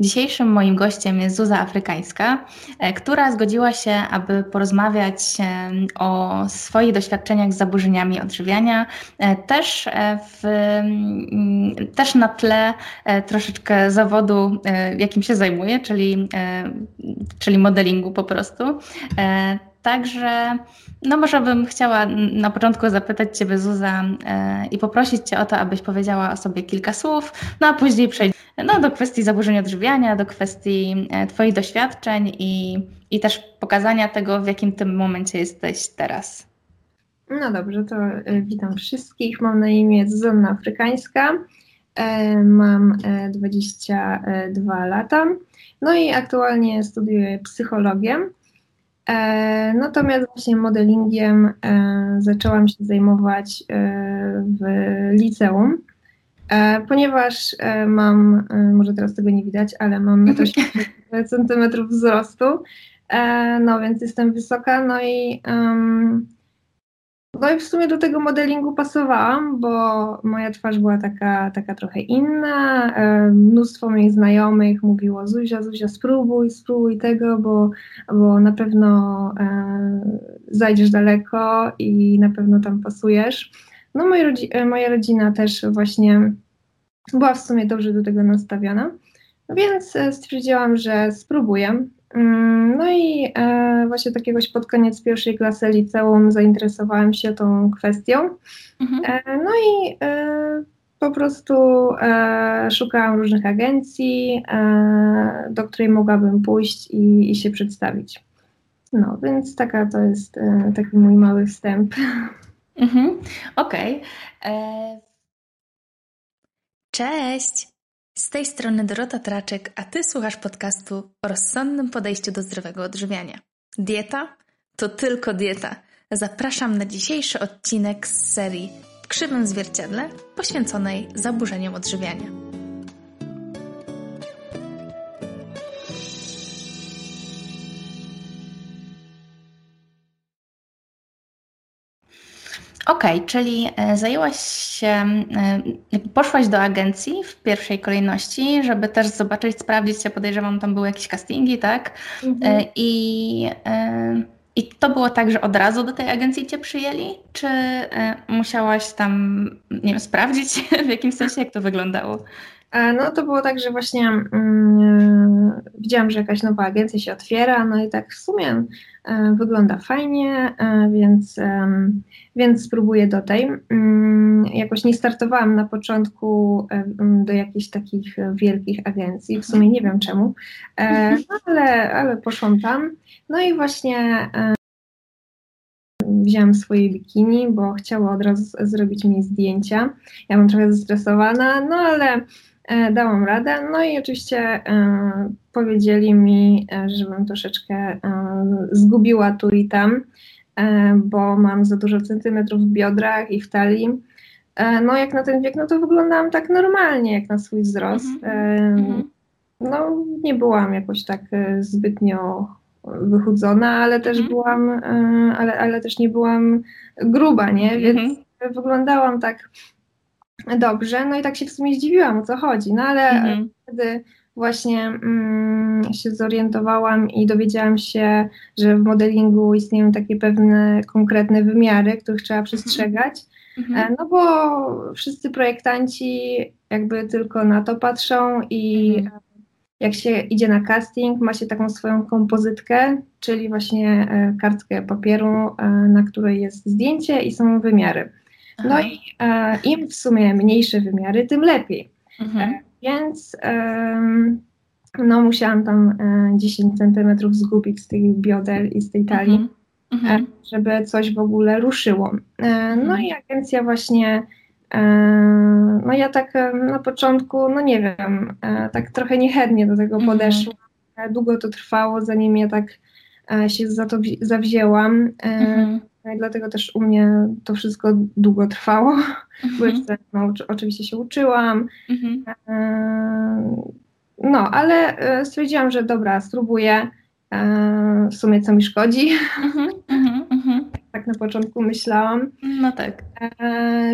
Dzisiejszym moim gościem jest Zuza Afrykańska, e, która zgodziła się, aby porozmawiać e, o swoich doświadczeniach z zaburzeniami odżywiania, e, też, w, mm, też na tle troszeczkę zawodu, jakim się zajmuje, czyli, czyli modelingu po prostu. Także no może bym chciała na początku zapytać Ciebie Zuza i poprosić Cię o to, abyś powiedziała o sobie kilka słów, no a później przejść no, do kwestii zaburzeń odżywiania, do kwestii e, Twoich doświadczeń i, i też pokazania tego, w jakim tym momencie jesteś teraz. No dobrze, to e, witam wszystkich. Mam na imię Zuzanna Afrykańska. E, mam 22 lata. No i aktualnie studiuję psychologię. Natomiast właśnie modelingiem zaczęłam się zajmować w liceum. E, ponieważ e, mam, e, może teraz tego nie widać, ale mam 1,80 cm wzrostu, no więc jestem wysoka, no i um, no i w sumie do tego modelingu pasowałam, bo moja twarz była taka, taka trochę inna. Mnóstwo moich znajomych mówiło: Zuzia, Zuzia, spróbuj, spróbuj tego, bo, bo na pewno e, zajdziesz daleko i na pewno tam pasujesz. No moja, rodzi e, moja rodzina też właśnie była w sumie dobrze do tego nastawiona, więc e, stwierdziłam, że spróbuję. Mm, no i e, właśnie takiegoś pod koniec pierwszej klasy liceum zainteresowałam się tą kwestią. Mhm. E, no i e, po prostu szukałam różnych agencji, do której mogłabym pójść i, i, się przedstawić. No, więc taka to jest taki mój mały wstęp. Mhm. Okej. Okay. Cześć! Z tej strony Dorota Traczek, a Ty słuchasz podcastu o rozsądnym podejściu do zdrowego odżywiania. Dieta? To tylko dieta. Zapraszam na dzisiejszy odcinek z serii W krzywym zwierciadle poświęconej zaburzeniom odżywiania. Okej, okay, czyli e, zajęłaś się, e, poszłaś do agencji w pierwszej kolejności, żeby też zobaczyć, sprawdzić się, podejrzewam, tam były jakieś castingi, tak? Mhm. E, I, I to było tak, że od razu do tej agencji cię przyjęli? Czy musiałaś tam, nie wiem, sprawdzić w jakimś sensie, jak to wyglądało? No to było tak, że właśnie mm, widziałam, że jakaś nowa agencja się otwiera, no i tak w sumie e, wygląda fajnie, e, więc, e, więc spróbuję do tej. Mm, jakoś nie startowałam na początku do jakichś takich wielkich agencji, w sumie nie wiem czemu, no ale, ale poszłam tam. No i właśnie wzięłam swoje bikini, bo chciała od razu zrobić mi zdjęcia. Ja mam trochę zestresowana, no ale E, dałam radę. No i oczywiście e, powiedzieli mi, e, żebym troszeczkę zgubiła tu i tam, bo mam za dużo centymetrów w biodrach i w talii. No jak na ten wiek, no to wyglądałam tak normalnie, jak na swój wzrost. Mhm. Mhm. No nie byłam jakoś tak zbytnio wychudzona, ale też mhm. byłam, ale, ale też nie byłam gruba, nie? Więc wyglądałam tak dobrze, no i tak się w sumie zdziwiłam, o co chodzi, no ale mhm. wtedy właśnie mm, się zorientowałam i dowiedziałam się, że w modelingu istnieją takie pewne konkretne wymiary, których trzeba przestrzegać, mhm. E, no bo wszyscy projektanci jakby tylko na to patrzą i mhm. jak się idzie na casting, ma się taką swoją kompozytkę, czyli właśnie e, kartkę papieru, e, na której jest zdjęcie i są wymiary. No i e, im w sumie mniejsze wymiary, tym lepiej. Mhm. E, więc e, no musiałam tam 10 centymetrów zgubić z tych bioder i z tej talii, mhm. mhm. żeby coś w ogóle ruszyło. No mhm. i agencja właśnie no ja tak na początku, no nie wiem, tak trochę niechętnie do tego mhm. podeszłam. Długo to trwało, zanim ja tak się za to zawzięłam. Mhm. No dlatego też u mnie to wszystko długo trwało, mhm. bo jeszcze no, oczywiście się uczyłam. Mhm. E, no, ale e, stwierdziłam, że dobra, spróbuję. E, w sumie co mi szkodzi. Mhm, mhm, mhm. tak na początku myślałam. No tak.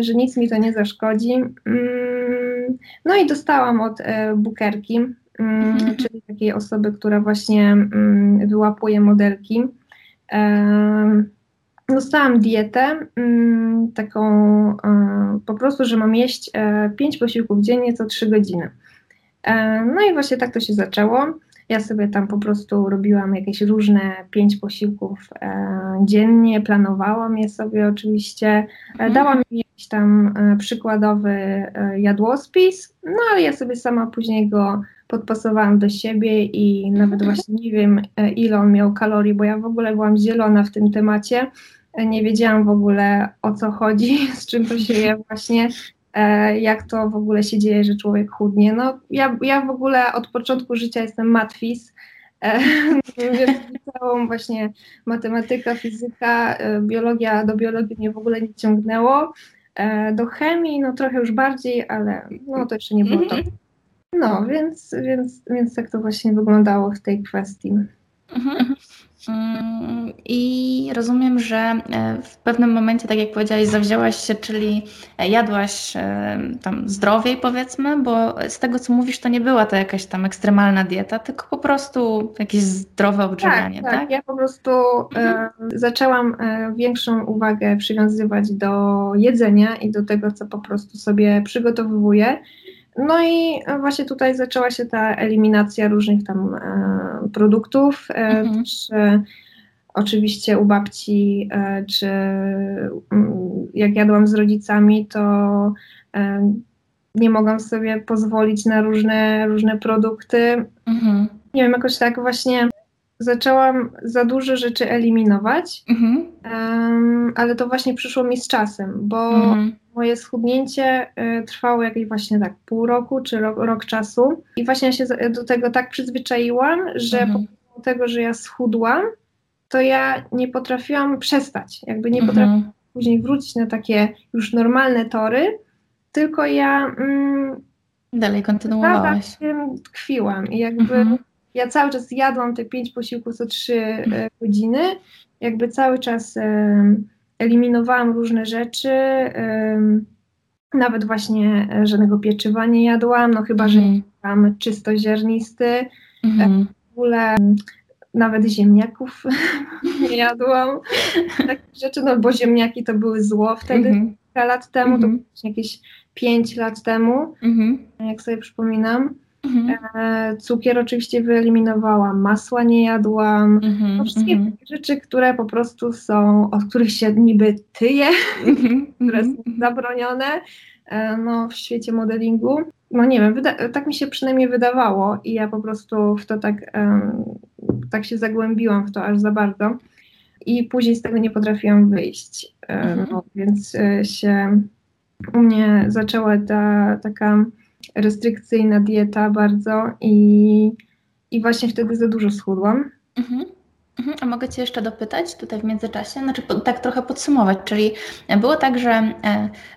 Że nic mi to nie zaszkodzi. Mm, no i dostałam od bukerki mhm. czyli takiej osoby, która właśnie mm, wyłapuje modelki. Dostałam dietę mm, taką e, po prostu, że mam jeść 5 e, posiłków dziennie co 3 godziny. E, no i właśnie tak to się zaczęło. Ja sobie tam po prostu robiłam jakieś różne pięć posiłków dziennie, planowałam je sobie oczywiście, mhm. dałam mi jakiś tam przykładowy jadłospis, no ale ja sobie sama później go podpasowałam do siebie i nawet mhm. właśnie nie wiem, ile on miał kalorii, bo ja w ogóle byłam zielona w tym temacie nie wiedziałam w ogóle o co chodzi, z czym to się je właśnie, e, jak to w ogóle się dzieje, że człowiek chudnie. No, ja, ja w ogóle od początku życia jestem matwis, e, więc całą właśnie matematyka, fizyka, e, biologia, do biologii mnie w ogóle nie ciągnęło. Do chemii, no trochę już bardziej, ale no to jeszcze nie było to. No, więc, więc, więc tak to właśnie wyglądało w tej kwestii. Mm, I rozumiem, że e, w pewnym momencie, tak jak powiedziałaś, zawzięłaś się, czyli jadłaś e, tam zdrowiej, powiedzmy, bo z tego co mówisz, to nie była to jakaś tam ekstremalna dieta, tylko po prostu jakieś zdrowe odżywianie, tak? Tak, tak? ja po prostu e, mhm. zaczęłam e, większą uwagę przywiązywać do jedzenia i do tego, co po prostu sobie przygotowuję. No i właśnie tutaj zaczęła się ta eliminacja różnych tam e, produktów. E, mhm. E, oczywiście u babci, e, czy mm, jak jadłam z rodzicami, to e, nie mogłam sobie pozwolić na różne, różne produkty. Mhm. Nie wiem, jakoś tak właśnie zaczęłam za dużo rzeczy eliminować, mhm. um, ale to właśnie przyszło mi z czasem, bo mhm. moje schudnięcie y, trwało jakieś właśnie tak pół roku czy rok, rok czasu i właśnie ja się do tego tak przyzwyczaiłam, że mhm. pomimo tego, że ja schudłam, to ja nie potrafiłam przestać, jakby nie mhm. potrafiłam później wrócić na takie już normalne tory, tylko ja mm, dalej kontynuowałaś. tkwiłam i jakby mhm ja cały czas jadłam te pięć posiłków co trzy e, godziny, jakby cały czas eliminowałam różne rzeczy, nawet właśnie e, żadnego pieczywa nie jadłam, no chyba, że mhm. jadłam czysto ziarnisty, e, mhm. w ogóle nawet ziemniaków nie jadłam, takie rzeczy, no bo ziemniaki to były zło wtedy, mhm. kilka lat temu, to jakieś pięć lat temu, mhm. jak sobie przypominam. Mhm. E, cukier oczywiście wyeliminowałam, masła nie jadłam. Mhm, no wszystkie mhm. rzeczy, które po prostu są, od których się niby tyje, mhm, które są mhm. zabronione e, no, w świecie modelingu. No nie wiem, tak mi się przynajmniej wydawało i ja po prostu w to tak, tak się zagłębiłam w to aż za bardzo i później z tego nie potrafiłam wyjść. E, no, więc się u mnie zaczęła ta taka restrykcyjna dieta bardzo i, i właśnie wtedy za dużo schudłam. Mhm. Mhm. A mogę Cię jeszcze dopytać tutaj w międzyczasie, znaczy po, tak trochę podsumować, czyli było tak, że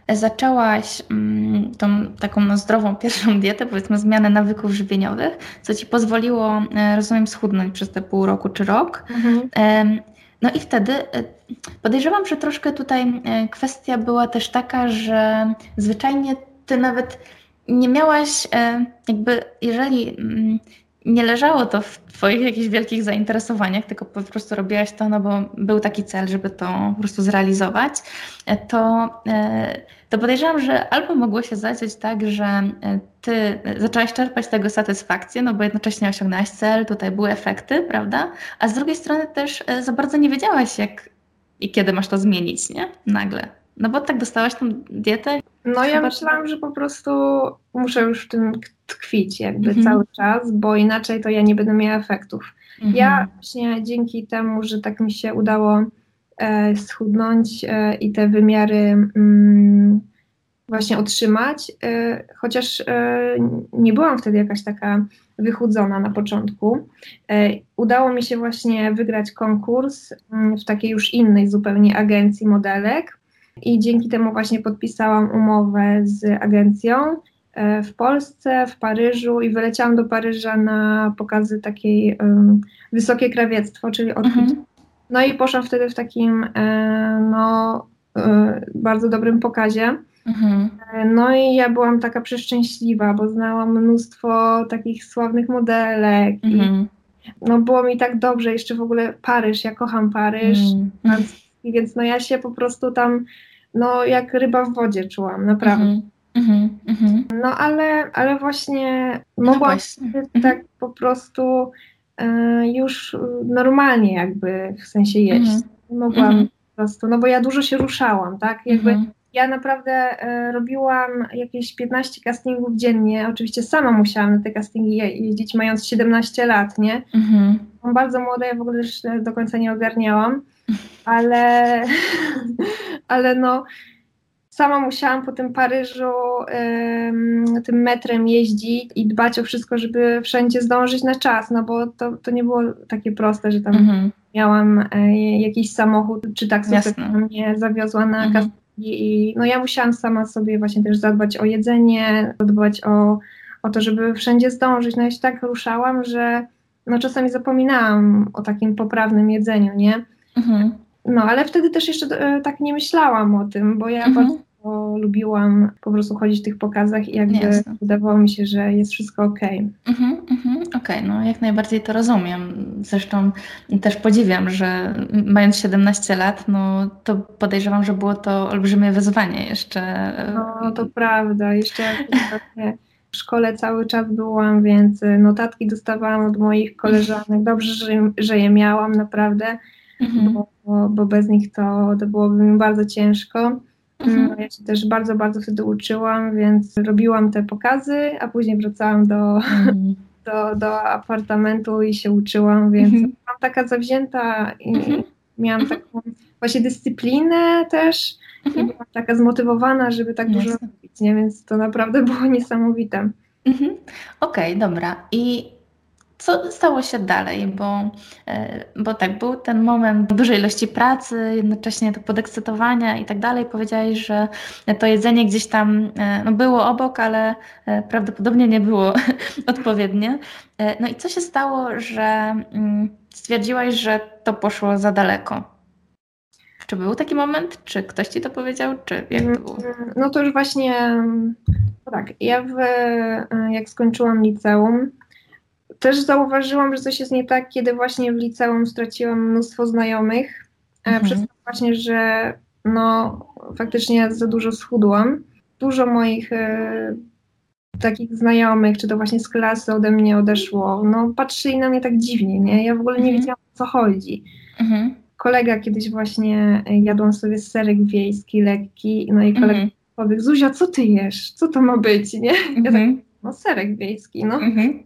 e, zaczęłaś mm, tą taką no, zdrową pierwszą dietę, powiedzmy zmianę nawyków żywieniowych, co Ci pozwoliło, e, rozumiem, schudnąć przez te pół roku czy rok. Mhm. E, no i wtedy e, podejrzewam, że troszkę tutaj e, kwestia była też taka, że zwyczajnie Ty nawet nie miałaś, e, jakby, jeżeli mm, nie leżało to w Twoich jakichś wielkich zainteresowaniach, tylko po prostu robiłaś to, no bo był taki cel, żeby to po prostu zrealizować, e, to, e, to podejrzewam, że albo mogło się zadziać tak, że Ty zaczęłaś czerpać tego satysfakcję, no bo jednocześnie osiągnęłaś cel, tutaj były efekty, prawda? A z drugiej strony też za bardzo nie wiedziałaś, jak i kiedy masz to zmienić, nie? Nagle. No bo tak dostałaś tą dietę? No ja myślałam, że po prostu muszę już w tym tkwić jakby mhm. cały czas, bo inaczej to ja nie będę miała efektów. Mhm. Ja właśnie dzięki temu, że tak mi się udało e, schudnąć e, i te wymiary mm, właśnie otrzymać, e, chociaż e, nie byłam wtedy jakaś taka wychudzona na początku. E, udało mi się właśnie wygrać konkurs mm, w takiej już innej zupełnie agencji modelek i dzięki temu właśnie podpisałam umowę z agencją e, w Polsce, w Paryżu i wyleciałam do Paryża na pokazy takiej um, wysokie krawiectwo, czyli odkryć. Mhm. No i poszłam wtedy w takim e, no, e, bardzo dobrym pokazie. Mhm. No i ja byłam taka przeszczęśliwa, bo znałam mnóstwo takich sławnych modelek mhm. i no było mi tak dobrze, jeszcze w ogóle Paryż, ja kocham Paryż, mhm. Więc no ja się po prostu tam no jak ryba w wodzie czułam, naprawdę. Mhm. Mhm. No ale, ale właśnie no mogłam właśnie. tak po prostu e, już normalnie jakby w sensie jeść. Mogłam po prostu, no bo ja dużo się ruszałam, tak? Jakby ja naprawdę e, robiłam jakieś 15 castingów dziennie. Oczywiście sama musiałam na te castingi jeździć, mając 17 lat, nie? Mhm. bardzo młoda, ja w ogóle już do końca nie ogarniałam, ale, ale no, sama musiałam po tym Paryżu tym metrem jeździć i dbać o wszystko, żeby wszędzie zdążyć na czas, no bo to, to nie było takie proste, że tam mhm. miałam e, jakiś samochód czy taksówkę, która mnie zawiozła na mhm. I no ja musiałam sama sobie właśnie też zadbać o jedzenie, zadbać o, o to, żeby wszędzie zdążyć. No ja się tak ruszałam, że no czasami zapominałam o takim poprawnym jedzeniu, nie? Mhm. No ale wtedy też jeszcze e, tak nie myślałam o tym, bo ja mhm bo lubiłam po prostu chodzić w tych pokazach i jakby Jasne. wydawało mi się, że jest wszystko okej. Okay. Mhm, mhm, okej, okay, no jak najbardziej to rozumiem. Zresztą też podziwiam, że mając 17 lat, no to podejrzewam, że było to olbrzymie wyzwanie jeszcze. No to prawda, jeszcze w szkole cały czas byłam, więc notatki dostawałam od moich koleżanek. Dobrze, że, że je miałam naprawdę, mhm. bo, bo, bo, bez nich to, to byłoby mi bardzo ciężko. Mhm. No, ja się też bardzo, bardzo wtedy uczyłam, więc robiłam te pokazy, a później wracałam do, mhm. do, do apartamentu i się uczyłam, więc mhm. byłam taka zawzięta i mhm. miałam mhm. taką właśnie dyscyplinę też i mhm. byłam taka zmotywowana, żeby tak dużo robić, nie? więc to naprawdę było niesamowite. Okej, okay, dobra. I co stało się dalej, bo, e, bo tak, był ten moment dużej ilości pracy, jednocześnie to podekscytowania i tak dalej. Powiedziałeś, że to jedzenie gdzieś tam e, no, było obok, ale e, prawdopodobnie nie było odpowiednie. No i co się stało, że mm, stwierdziłaś, że to poszło za daleko? Czy był taki moment? Czy ktoś ci to powiedział? Czy jak to było? No to już właśnie, no tak, ja w, jak skończyłam liceum, też zauważyłam, że coś jest nie tak, kiedy właśnie w liceum straciłam mnóstwo znajomych, e, mhm. przez to właśnie, że no faktycznie za dużo schudłam. Dużo moich e, takich znajomych, czy to właśnie z klasy ode mnie odeszło, no patrzyli na mnie tak dziwnie, nie? Ja w ogóle nie mhm. wiedziałam o co chodzi. Mhm. Kolega kiedyś właśnie e, jadłam sobie serek wiejski, lekki, no i kolega mhm. powie, Zuzia, co ty jesz? Co to ma być, nie? Ja tak, mhm no serek wiejski, no. Mhm.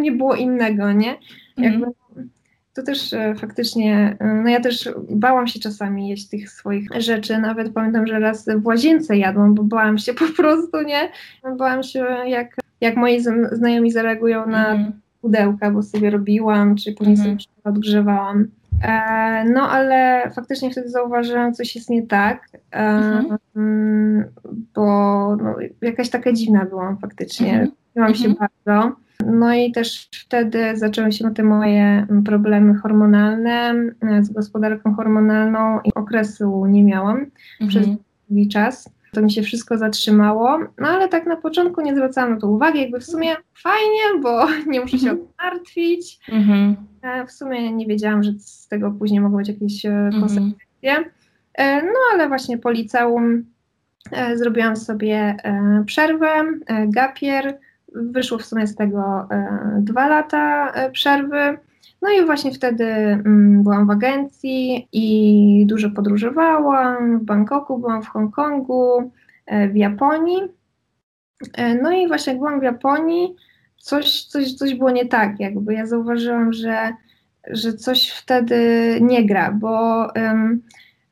Nie było innego, nie? Jakby, mhm. to też e, faktycznie, e, no ja też bałam się czasami jeść tych swoich rzeczy, nawet pamiętam, że raz w łazience jadłam, bo bałam się po prostu, nie? Bałam się, jak, jak moi znajomi zareagują na mhm. pudełka, bo sobie robiłam, czy później mhm. sobie odgrzewałam. E, no, ale faktycznie wtedy zauważyłam, coś jest nie tak, e, mhm. Mm, bo no, jakaś taka dziwna byłam faktycznie. Mhm. się mhm. bardzo. No i też wtedy zaczęły się te moje problemy hormonalne e, z gospodarką hormonalną i okresu nie miałam mhm. przez długi czas to mi się wszystko zatrzymało, no ale tak na początku nie zwracałam na to uwagi, jakby w sumie fajnie, bo nie muszę się mhm. martwić. Mhm. E, w sumie nie wiedziałam, że z tego później mogą być jakieś e, mhm. konsekwencje. E, no ale właśnie po liceum zrobiłam sobie przerwę, gapier, wyszło w sumie z tego dwa lata przerwy. No i właśnie wtedy mm, byłam w agencji i dużo podróżowałam. W Bangkoku, byłam w Hongkongu, e, w Japonii. E, no i właśnie jak byłam w Japonii, coś, coś, coś było nie tak, jakby ja zauważyłam, że, że coś wtedy nie gra, bo um,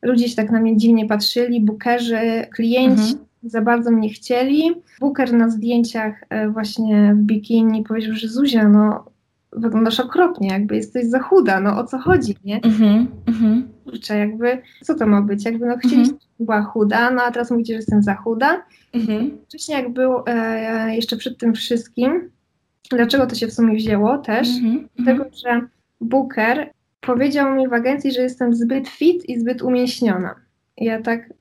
ludzie się tak na mnie dziwnie patrzyli, bookerzy, klienci mhm. za bardzo mnie chcieli. Booker na zdjęciach e, właśnie w bikini powiedział, że Zuzia, no wyglądasz okropnie, jakby jesteś za chuda, no o co chodzi, nie? Mhm, mhm. Kurczę, jakby, co to ma być? Jakby, no chcieliście, mm była chuda, no a teraz mówicie, że jestem za chuda. Mhm. Wcześniej jak był, e, jeszcze przed tym wszystkim, dlaczego to się w sumie wzięło też? Mhm, Dlatego, że Booker powiedział mi w agencji, że jestem zbyt fit i zbyt umięśniona. I ja tak,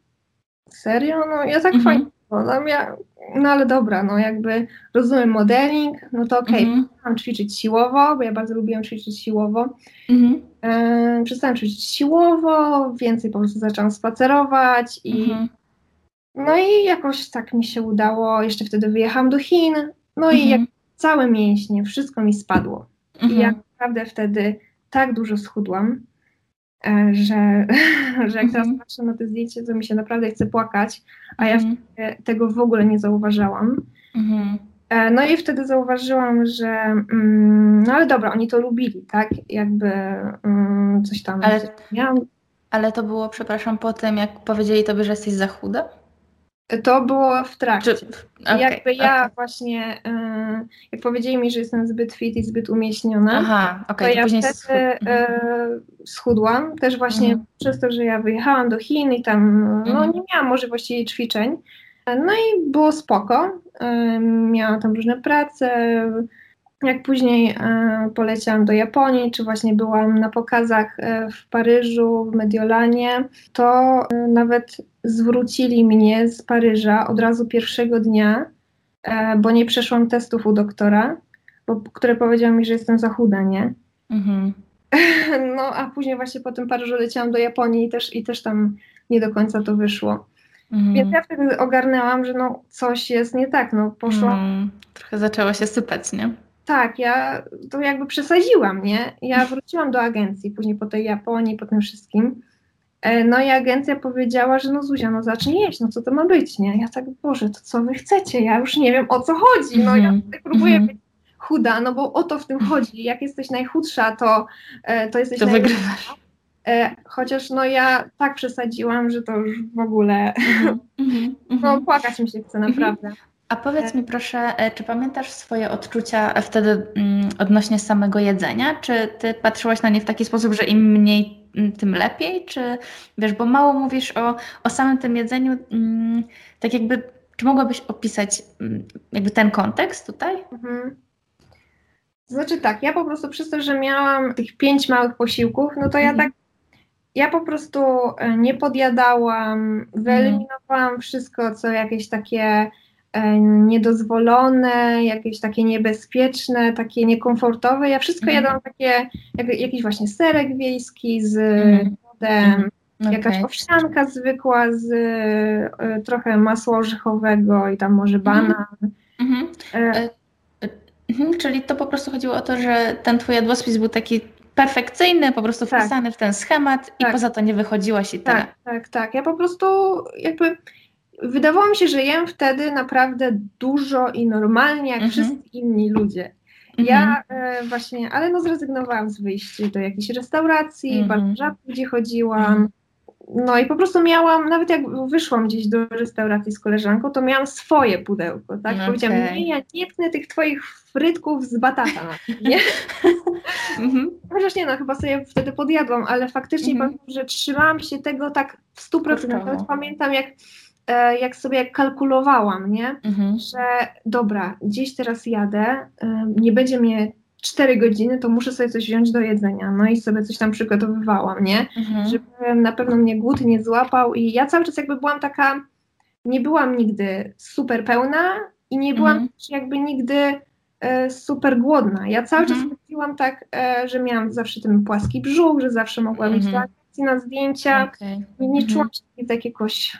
serio? No ja tak fajnie No, ja, no ale dobra, no jakby rozumiem modeling, no to okej, okay, mhm. ćwiczyć siłowo, bo ja bardzo lubiłam ćwiczyć siłowo. Mhm. E, przestałam ćwiczyć siłowo, więcej po prostu zaczęłam spacerować i mhm. no i jakoś tak mi się udało. Jeszcze wtedy wyjechałam do Chin, no i jak całe mięśnie, wszystko mi spadło. I ja naprawdę wtedy tak dużo schudłam, że, że jak teraz patrzę na to zdjęcie, to mi się naprawdę chce płakać, a ja tego w ogóle nie zauważałam. E, no i wtedy zauważyłam, że mm, no ale dobra, oni to lubili, tak? Jakby mm, coś tam. Ale, ale to było, przepraszam, po tym, jak powiedzieli tobie, że jesteś za chuda? To było w trakcie. Czy, okay, jakby ja okay. właśnie, y, jak powiedzieli mi, że jestem zbyt fit i zbyt umieśniona, Aha, okay, to, to ja wtedy y, schudłam. Też właśnie mhm. przez to, że ja wyjechałam do Chin i tam no, mhm. nie miałam możliwości ćwiczeń. No i było spoko. Y, miałam tam różne prace. Jak później poleciałam do Japonii, czy właśnie byłam na pokazach w Paryżu, w Mediolanie, to nawet zwrócili mnie z Paryża od razu pierwszego dnia, e, bo nie przeszłam testów u doktora, bo, które powiedział mi, że jestem za chuda, nie? Mhm. No, a później właśnie po tym Paryżu leciałam do Japonii i też, i też tam nie do końca to wyszło. Mhm. Więc ja wtedy ogarnęłam, że no coś jest nie tak, no poszłam. Mhm. Trochę zaczęło się sypać, nie? Tak, ja to jakby przesadziłam, nie? Ja wróciłam do agencji później po tej Japonii, po tym wszystkim. E, no i agencja powiedziała, że no Zuzia, no zacznij jeść, no co to ma być, nie? Ja tak, Boże, to co wy chcecie? Ja już nie wiem o co chodzi, no ja tak próbuję mm -hmm. być chuda, no bo o to w tym chodzi. Jak jesteś najchudsza, to, e, to jesteś To wygrywasz. E, chociaż no ja tak przesadziłam, że to już w ogóle, mm -hmm. no płakać mi się chce naprawdę. A powiedz mi proszę, czy pamiętasz swoje odczucia wtedy mm, odnośnie samego jedzenia? Czy ty patrzyłaś na nie w taki sposób, że im mniej tym lepiej? Czy wiesz, bo mało mówisz o, o samym tym jedzeniu, mm, tak jakby, czy mogłabyś opisać mm, jakby ten kontekst tutaj? Mhm. Znaczy tak, ja po prostu przez to, że miałam tych pięć małych posiłków, no to ja mhm. tak, ja po prostu e, nie podjadałam, wyeliminowałam mhm. wszystko, co jakieś takie E, niedozwolone, jakieś takie niebezpieczne, takie niekomfortowe. Ja wszystko mm. jadłam takie, jak, jakiś właśnie serek wiejski z mm. Okay. Jakaś owsianka zwykła z y, trochę masła orzechowego i tam może mhm. banan. Mm. E, mhm, czyli to po prostu chodziło o to, że ten twój jadłospis był taki perfekcyjny, po prostu tak. wpisany w ten schemat tak. i poza to nie wychodziłaś i tak. Tak, tak, tak. Ja po prostu jakby wydawało mi się, że jem wtedy naprawdę dużo i normalnie, jak mhm. wszyscy inni ludzie. Ja mhm. e, właśnie, ale no zrezygnowałam z wyjścia do jakiejś restauracji, mhm. bardzo rzadko gdzie chodziłam. Mhm. No i po prostu miałam, nawet jak wyszłam gdzieś do restauracji z koleżanką, to miałam swoje pudełko, tak? Okay. Powiedziałam, nie, ja nie tknę tych twoich frytków z batata, nie? mhm. Chociaż nie, no chyba sobie wtedy podjadłam, ale faktycznie mhm. pamiętam, że trzymałam się tego tak w stu procentach. Pamiętam jak jak sobie kalkulowałam, nie? Mhm. Że dobra, gdzieś teraz jadę, e, nie będzie mnie 4 godziny, to muszę sobie coś wziąć do jedzenia. No i sobie coś tam przygotowywałam, nie? Mhm. Żeby na pewno mnie głód nie złapał. I ja cały czas jakby byłam taka, nie byłam nigdy super pełna i nie byłam mhm. jakby nigdy e, super głodna. Ja cały mhm. czas chodziłam tak, e, że miałam zawsze ten płaski brzuch, że zawsze mogłam mhm. iść na zdjęcia. Okay. I nie mhm. czułam się tak jakoś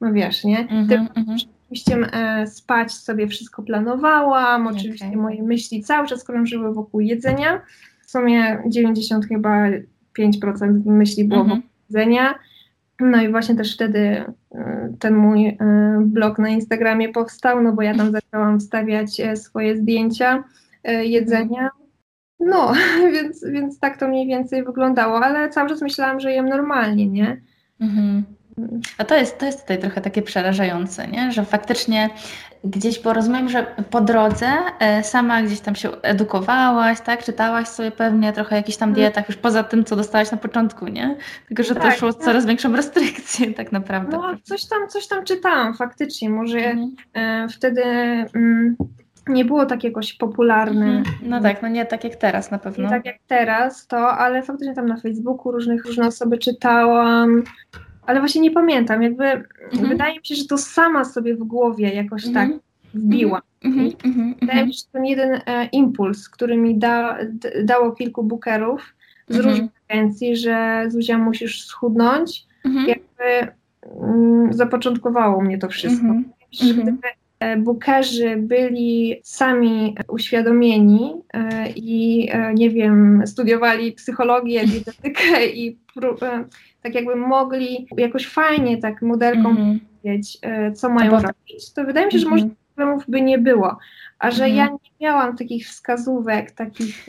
no wiesz, nie? Mm -hmm, mm -hmm. Oczywiście e, spać sobie wszystko planowałam, oczywiście okay. moje myśli cały czas krążyły wokół jedzenia. W sumie 90 chyba 5% myśli było mm -hmm. wokół jedzenia. No i właśnie też wtedy e, ten mój e, blog na Instagramie powstał, no bo ja tam zaczęłam wstawiać swoje zdjęcia jedzenia. No, więc, więc tak to mniej więcej wyglądało, ale cały czas myślałam, że jem normalnie, nie? Mhm. A to jest, to jest tutaj trochę takie przerażające, nie? że faktycznie gdzieś, bo rozumiem, że po drodze e, sama gdzieś tam się edukowałaś, tak? Czytałaś sobie pewnie trochę o jakichś tam mhm. dietach, już poza tym, co dostałaś na początku, nie? Tylko, że tak, to szło tak. coraz większą restrykcję tak naprawdę. No, coś tam, coś tam czytałam faktycznie, może mhm. e, wtedy... Mm, nie było tak jakoś popularne. Mhm. No tak, no nie tak jak teraz na pewno. Nie tak jak teraz to, ale faktycznie tam na Facebooku różnych, różne osoby czytałam, ale właśnie nie pamiętam. Jakby mhm. wydaje mi się, że to sama sobie w głowie jakoś mhm. tak wbiła. Mhm. mhm. Wydaje mi się, że ten jeden e, impuls, który mi da, d, dało kilku bookerów z różnych agencji, że Zuzia musisz schudnąć, jakby mm, zapoczątkowało mnie to wszystko. Że gdyby bookerzy byli sami uświadomieni e, i e, nie wiem, studiowali psychologię, dietetykę i tak jakby mogli jakoś fajnie tak modelkom mm powiedzieć, co mają to robić, to wydaje mi się, że może mhm. problemów by nie było. A że ja mhm. nie miałam takich wskazówek, takich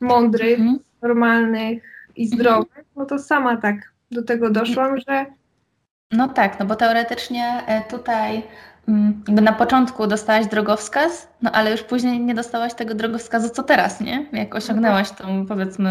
mądrych, mhm. normalnych i zdrowych, no to sama tak do tego doszłam, że no tak, no bo teoretycznie tutaj Mm, jakby na początku dostałaś drogowskaz, no ale już później nie dostałaś tego drogowskazu, co teraz, nie? Jak osiągnęłaś tą, powiedzmy,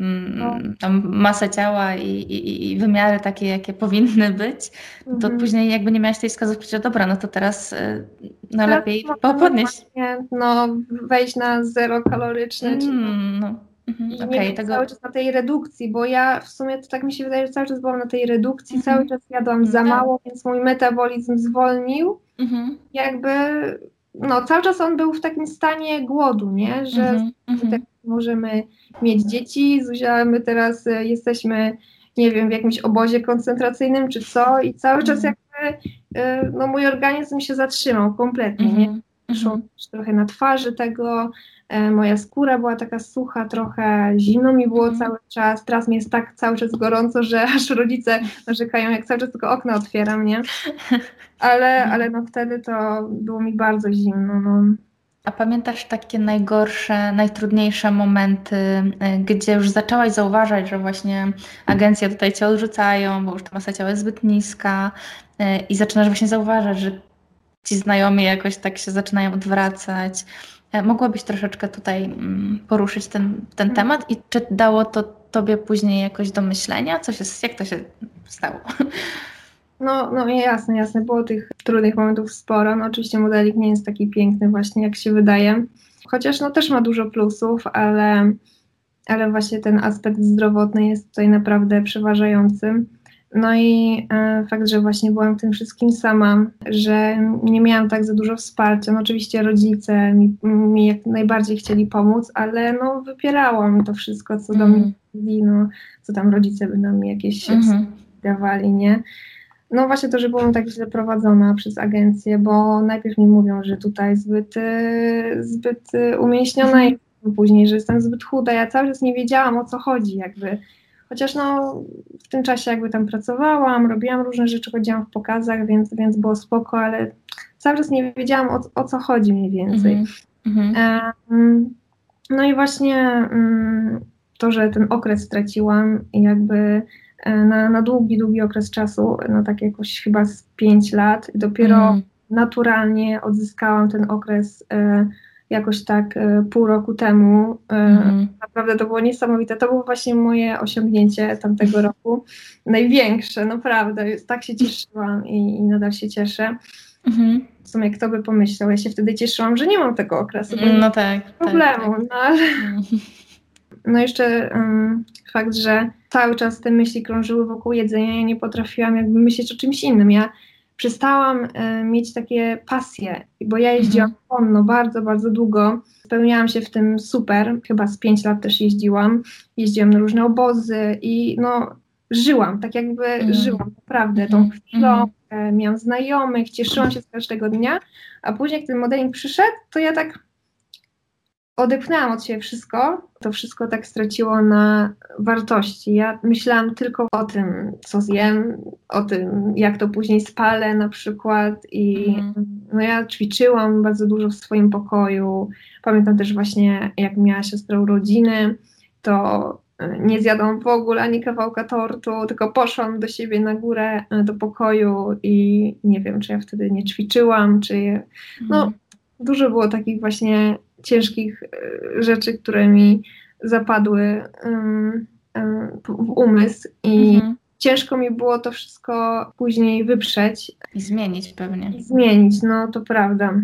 mm, no. tą masę ciała i, i, i, wymiary takie, jakie powinny być, to mhm. później jakby nie miałaś tej wskazówki, że dobra, no to teraz y, no lepiej podnieść. No, wejść na zero kaloryczne. Mm, no. Mhm, I okay, nie tego... cały czas na tej redukcji, bo ja w sumie to tak mi się wydaje, że cały czas byłam na tej redukcji, mhm. cały czas jadłam za mhm. mało, więc mój metabolizm zwolnił. Mhm. Jakby, no cały czas on był w takim stanie głodu, nie? Że tak możemy mieć dzieci, Zuzia, my teraz e, jesteśmy, nie wiem, w jakimś obozie koncentracyjnym czy co i cały czas jakby, e, no mój organizm się zatrzymał kompletnie, nie? Szło trochę na twarzy tego, moja skóra była taka sucha, trochę zimno mi było mm. cały czas. Teraz mi jest tak cały czas gorąco, że aż rodzice narzekają, jak cały czas tylko okno otwieram, nie? Ale, mhm. ale no wtedy to było mi bardzo zimno. No. A pamiętasz takie najgorsze, najtrudniejsze momenty, e, gdzie już zaczęłaś zauważać, że właśnie agencje tutaj cię odrzucają, bo już ta masa ciała jest zbyt niska e, i zaczynasz właśnie zauważać, że ci znajomi jakoś tak się zaczynają odwracać. E, mogłabyś troszeczkę tutaj mm, poruszyć ten, ten temat i czy dało to tobie później jakoś do myślenia? Co się, jak to się stało? No, no jasne, jasne. Było tych trudnych momentów sporo. No, oczywiście modelik nie jest taki piękny właśnie, jak się wydaje. Chociaż no, też ma dużo plusów, ale, ale właśnie ten aspekt zdrowotny jest tutaj naprawdę przeważający. No i e, fakt, że właśnie byłam w tym wszystkim sama, że nie miałam tak za dużo wsparcia. No oczywiście rodzice mi, mi jak najbardziej chcieli pomóc, ale no wypierałam to wszystko, co mm. do mnie mówili, no co tam rodzice by nam jakieś mm dawali, nie? No właśnie to, że byłam tak źle prowadzona przez agencję, bo najpierw mi mówią, że tutaj zbyt, e, zbyt umięśniona mm -hmm. później, że jestem zbyt chuda. Ja cały czas nie wiedziałam o co chodzi, jakby Chociaż no, w tym czasie jakby tam pracowałam, robiłam różne rzeczy, chodziłam w pokazach, więc, więc było spoko, ale cały czas nie wiedziałam o, o co chodzi mniej więcej. Mm -hmm. um, no i właśnie um, to, że ten okres straciłam jakby e, na, na długi, długi okres czasu, no tak jakoś chyba z 5 lat, dopiero mm. naturalnie odzyskałam ten okres e, jakoś tak e, pół roku temu. Mm. Naprawdę to było niesamowite. To było właśnie moje osiągnięcie tamtego roku. Największe, naprawdę. Tak się cieszyłam i, i nadal się cieszę. Mm. W sumie kto by pomyślał, ja się wtedy cieszyłam, że nie mam tego okresu. No tak. tak problemu. Tak, tak. No, ale... Mhm. no jeszcze um, fakt, że cały czas te myśli krążyły wokół jedzenia, ja nie potrafiłam jakby myśleć o czymś innym. Ja przestałam e, mieć takie pasje, bo ja jeździłam mhm. konno bardzo, bardzo długo. Spełniałam się w tym super, chyba z pięć lat też jeździłam. Jeździłam na różne obozy i no, żyłam, tak jakby mhm. żyłam naprawdę tą mhm. chwilą. Mhm. Miałam znajomych, cieszyłam się z każdego dnia, a później jak ten modeling przyszedł, to ja tak odepchnęłam od siebie wszystko, to wszystko tak straciło na wartości. Ja myślałam tylko o tym, co zjem, o tym, jak to później spalę na przykład i mm. no ja ćwiczyłam bardzo dużo w swoim pokoju. Pamiętam też właśnie, jak miała siostra urodziny, to e, nie zjadłam w ogóle ani kawałka tortu, tylko poszłam do siebie na górę, e, do pokoju i nie wiem, czy ja wtedy nie ćwiczyłam, czy... No, mm. dużo było takich właśnie ciężkich e, rzeczy, które mi zapadły w umysł i mhm. ciężko mi było to wszystko później wyprzeć. I zmienić pewnie. I zmienić, no to prawda.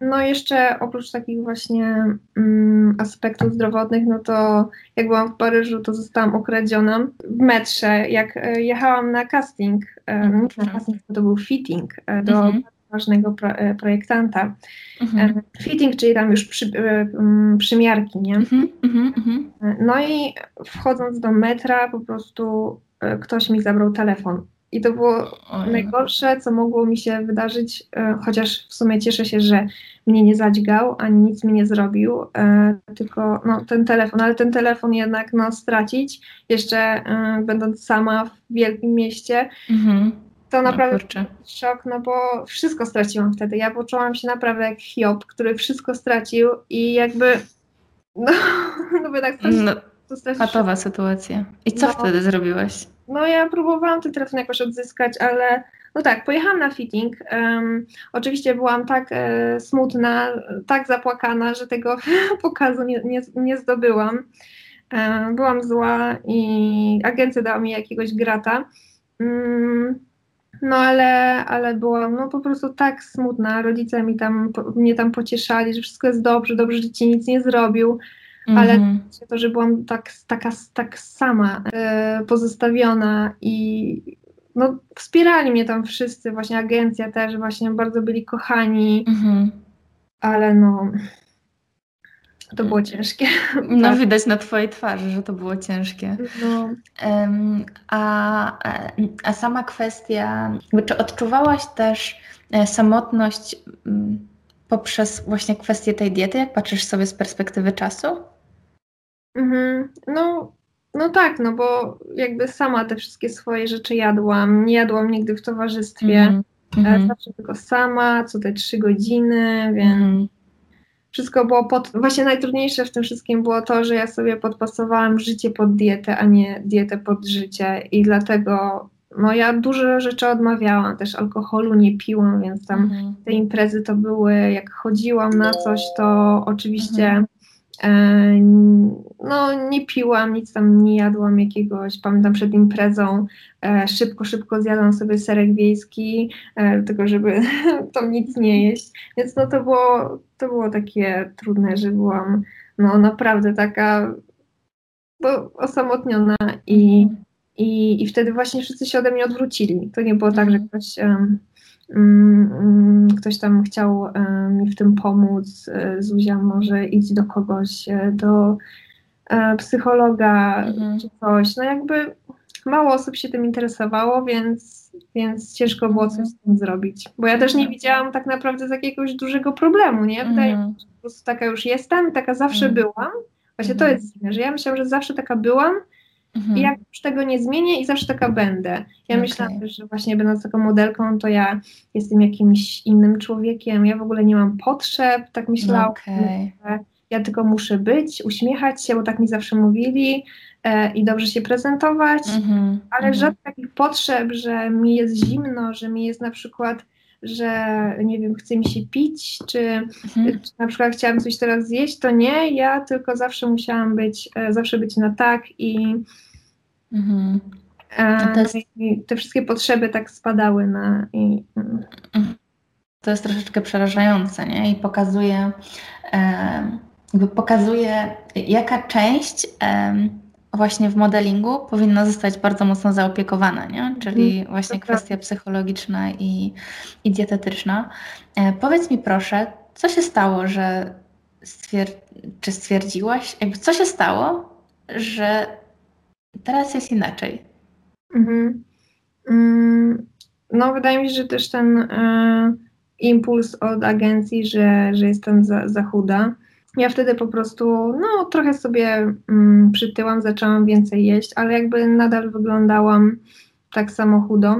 No jeszcze oprócz takich właśnie mm, aspektów zdrowotnych, no to jak byłam w Paryżu, to zostałam okradziona w metrze. Jak e, jechałam na casting, nie na casting, to był fitting do mhm. Ważnego e, projektanta. Mhm. E, fitting, czyli tam już przy, e, mm, przymiarki, nie? Mhm, mhm, mhm. No i wchodząc do metra, po prostu ktoś mi zabrał telefon i to było Oj. najgorsze, co mogło mi się wydarzyć, chociaż w sumie cieszę się, że mnie nie zadźgał, ani nic mi nie zrobił, tylko no, ten telefon, ale ten telefon jednak no, stracić, jeszcze będąc sama w wielkim mieście, mhm. To no naprawdę no, szok, no bo wszystko straciłam wtedy. Ja poczułam się naprawdę jak Hiob, który wszystko stracił i jakby no, no by tak stracić, no, to Patowa sytuacja. I co no, wtedy zrobiłaś? No ja próbowałam ten telefon jakoś odzyskać, ale no tak, pojechałam na fitting. Um, oczywiście byłam tak e, smutna, tak zapłakana, że tego pokazu nie, nie, nie zdobyłam. Byłam zła i agencja dała mi jakiegoś grata. Um, no ale, ale byłam no, po prostu tak smutna. Rodzice mi tam, po, mnie tam pocieszali, że wszystko jest dobrze, dobrze, że ci nic nie zrobił ale mm -hmm. to, że byłam tak, taka, tak sama, e, pozostawiona i no, wspierali mnie tam wszyscy, właśnie agencja też, właśnie bardzo byli kochani, mm -hmm. ale no to było ciężkie. No tak. widać na twojej twarzy, że to było ciężkie. No. A, a sama kwestia, czy odczuwałaś też e, samotność poprzez właśnie kwestię tej diety, jak patrzysz sobie z perspektywy czasu? Mhm. No, no tak, no bo jakby sama te wszystkie swoje rzeczy jadłam. Nie jadłam nigdy w towarzystwie. Mhm. mhm. Zawsze tylko sama, co te trzy godziny, więc mhm. Wszystko było pod. Właśnie najtrudniejsze w tym wszystkim było to, że ja sobie podpasowałam życie pod dietę, a nie dietę pod życie. I dlatego no ja dużo rzeczy odmawiałam, też alkoholu nie piłam, więc tam mhm. te imprezy to były, jak chodziłam na coś, to oczywiście mhm. E, no, nie piłam, nic tam nie jadłam jakiegoś, pamiętam przed imprezą, e, szybko, szybko zjadłam sobie serek wiejski, e, tylko żeby tam nic nie jeść. Więc no to było, to było takie trudne, że byłam no naprawdę taka bo osamotniona i, i, i wtedy właśnie wszyscy się ode mnie odwrócili. To nie było tak, że ktoś um, ktoś tam chciał e, mi w tym pomóc, e, Zuzia może idź do kogoś, e, do psychologa mhm. czy coś. No jakby mało osób się tym interesowało, więc, więc ciężko było coś z tym zrobić. Bo ja też nie mhm. widziałam tak naprawdę z jakiegoś dużego problemu, nie? Wydaje mi się, że po prostu taka już jestem, taka zawsze mhm. byłam. Właśnie to jest dziwne, że ja myślałam, że zawsze taka byłam, Mhm. I jak już tego nie zmienię i zawsze taka będę. Ja okay. myślałam że właśnie będąc taką modelką, to ja jestem jakimś innym człowiekiem, ja w ogóle nie mam potrzeb, tak myślałam. Okay. Ja tylko muszę być, uśmiechać się, bo tak mi zawsze mówili e, i dobrze się prezentować, mm-hmm, ale mm-hmm. żadnych takich potrzeb, że mi jest zimno, że mi jest na przykład że nie wiem, chce mi się pić, czy, mhm. czy, na przykład chciałam coś teraz zjeść, to nie, ja tylko zawsze musiałam być, e, zawsze być na tak i, mhm. no jest... i te wszystkie potrzeby tak spadały na. I, mhm. to jest troszeczkę przerażające, nie? I pokazuje, e, pokazuje, jaka część właśnie w modelingu powinna zostać bardzo mocno zaopiekowana, nie? czyli mhm. właśnie kwestia psychologiczna i, i dietetyczna. E, powiedz mi proszę, co się stało, że czy stwierdziłaś, jakby co się stało, że teraz jest inaczej? Mhm. Mm, no, wydaje mi się, że też ten y, impuls od agencji, że, że jestem za, za chuda, ja wtedy po prostu, no, trochę sobie mm, przytyłam, zaczęłam więcej jeść, ale jakby nadal wyglądałam tak samo chudo.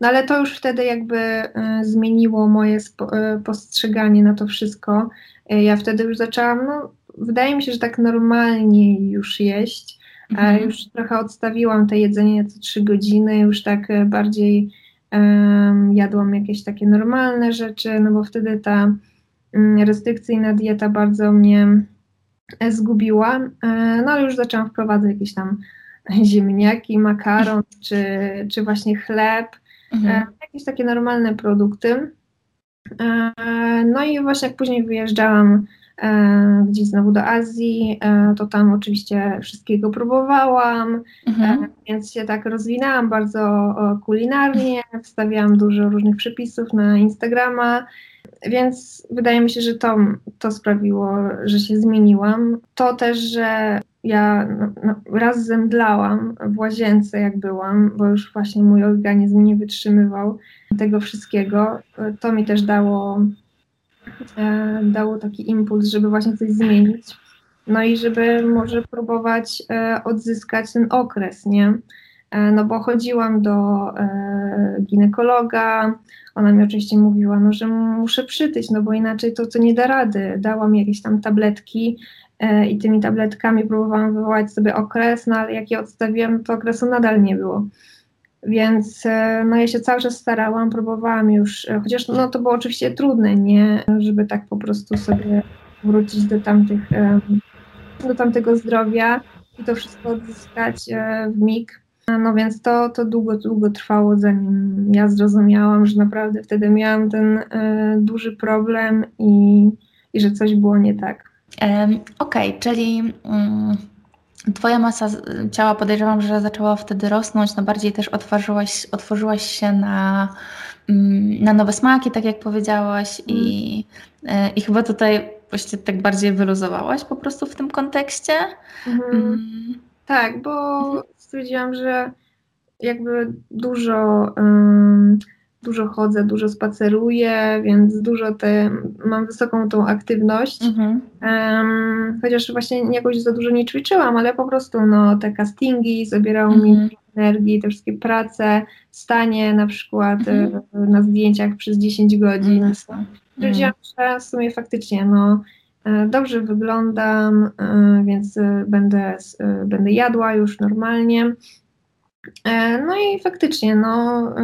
No ale to już wtedy jakby y, zmieniło moje spo, y, postrzeganie na to wszystko. Y, ja wtedy już zaczęłam, no, wydaje mi się, że tak normalnie już jeść. Mhm. Już trochę odstawiłam to jedzenie co trzy godziny, już tak bardziej jadłam jakieś takie normalne rzeczy, no bo wtedy ta restrykcyjna dieta bardzo mnie e, zgubiła, e, no ale już zaczęłam wprowadzać jakieś tam ziemniaki, makaron, czy, czy właśnie chleb, e, mhm. jakieś takie normalne produkty. No i właśnie jak później wyjeżdżałam gdzieś znowu do Azji, to tam oczywiście wszystkiego próbowałam, mhm. więc się tak rozwinęłam bardzo kulinarnie, wstawiałam dużo różnych przepisów na Instagrama, więc wydaje mi się, że to, to sprawiło, że się zmieniłam. To też, że ja no, no, raz zemdlałam w łazience, jak byłam, bo już właśnie mój organizm nie wytrzymywał tego wszystkiego. To mi też dało, e, dało taki impuls, żeby właśnie coś zmienić. No i żeby może próbować e, odzyskać ten okres, nie? E, no bo chodziłam do e, ginekologa, ona mi oczywiście mówiła, no, że muszę przytyć, no bo inaczej to, co nie da rady. Dała mi jakieś tam tabletki e, i tymi tabletkami próbowałam wywołać sobie okres, no ale jak je odstawiłam, to okresu nadal nie było. Więc no ja się cały czas starałam, próbowałam już, chociaż no to było oczywiście trudne, nie, żeby tak po prostu sobie wrócić do tamtych, do tamtego zdrowia i to wszystko odzyskać w mig. No więc to, to długo, długo trwało, zanim ja zrozumiałam, że naprawdę wtedy miałam ten y, duży problem i, i że coś było nie tak. Um, Okej, okay, czyli um, Twoja masa ciała podejrzewam, że zaczęła wtedy rosnąć, no bardziej też otworzyłaś, otworzyłaś się na, um, na nowe smaki, tak jak powiedziałaś, i, y, i chyba tutaj właściwie tak bardziej wyluzowałaś po prostu w tym kontekście. Mhm. Mm. Tak, bo mhm stwierdziłam, że jakby dużo, um, dużo chodzę, dużo spaceruję, więc dużo te, mam wysoką tą aktywność. Mhm. Um, chociaż właśnie jakoś za dużo nie ćwiczyłam, ale po prostu no, te castingi zabierały mhm. mi energii, te wszystkie prace, stanie na przykład mhm. E, na zdjęciach przez 10 godzin. Mhm. Stwierdziłam, że w sumie faktycznie no, dobrze wyglądam, e, więc e, będę, będę jadła już normalnie. No i faktycznie, no,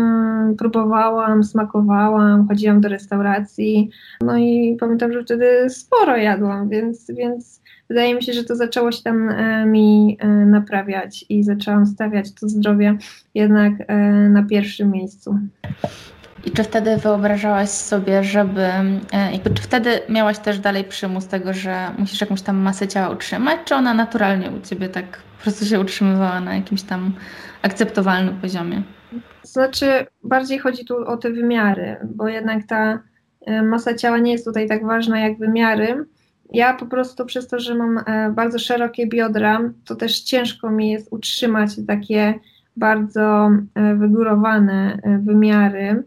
próbowałam, smakowałam, chodziłam do restauracji, no i pamiętam, że wtedy sporo jadłam, więc, więc wydaje mi się, że to zaczęło się tam mi naprawiać i zaczęłam stawiać to zdrowie jednak na pierwszym miejscu. I czy wtedy wyobrażałaś sobie, żeby, e, jakby, czy wtedy miałaś też dalej przymus tego, że musisz jakąś tam masę ciała utrzymać, czy ona naturalnie u Ciebie tak po prostu się utrzymywała na jakimś tam akceptowalnym poziomie? Znaczy, bardziej chodzi tu o te wymiary, bo jednak ta e, masa ciała nie jest tutaj tak ważna jak wymiary. Ja po prostu przez to, że mam e, bardzo szerokie biodra, to też ciężko mi jest utrzymać takie bardzo wygórowane wymiary.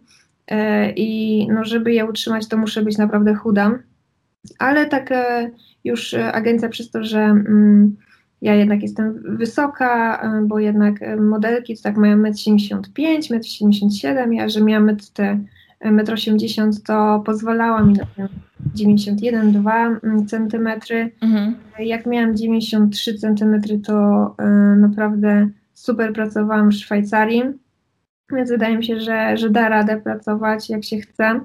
E, i no, żeby je utrzymać, to muszę być naprawdę chuda. Ale tak e, już agencja przez to, że mm, ja jednak jestem wysoka, e, bo jednak modelki to tak mają 1,75 m, 1,77 m, ja że miałam te 1,80 m, to pozwalała mi na 91-2 cm. Mhm. Jak miałam 93 cm, to naprawdę super pracowałam w Szwajcarii więc wydaje mi się, że, że da radę pracować jak się chce, e,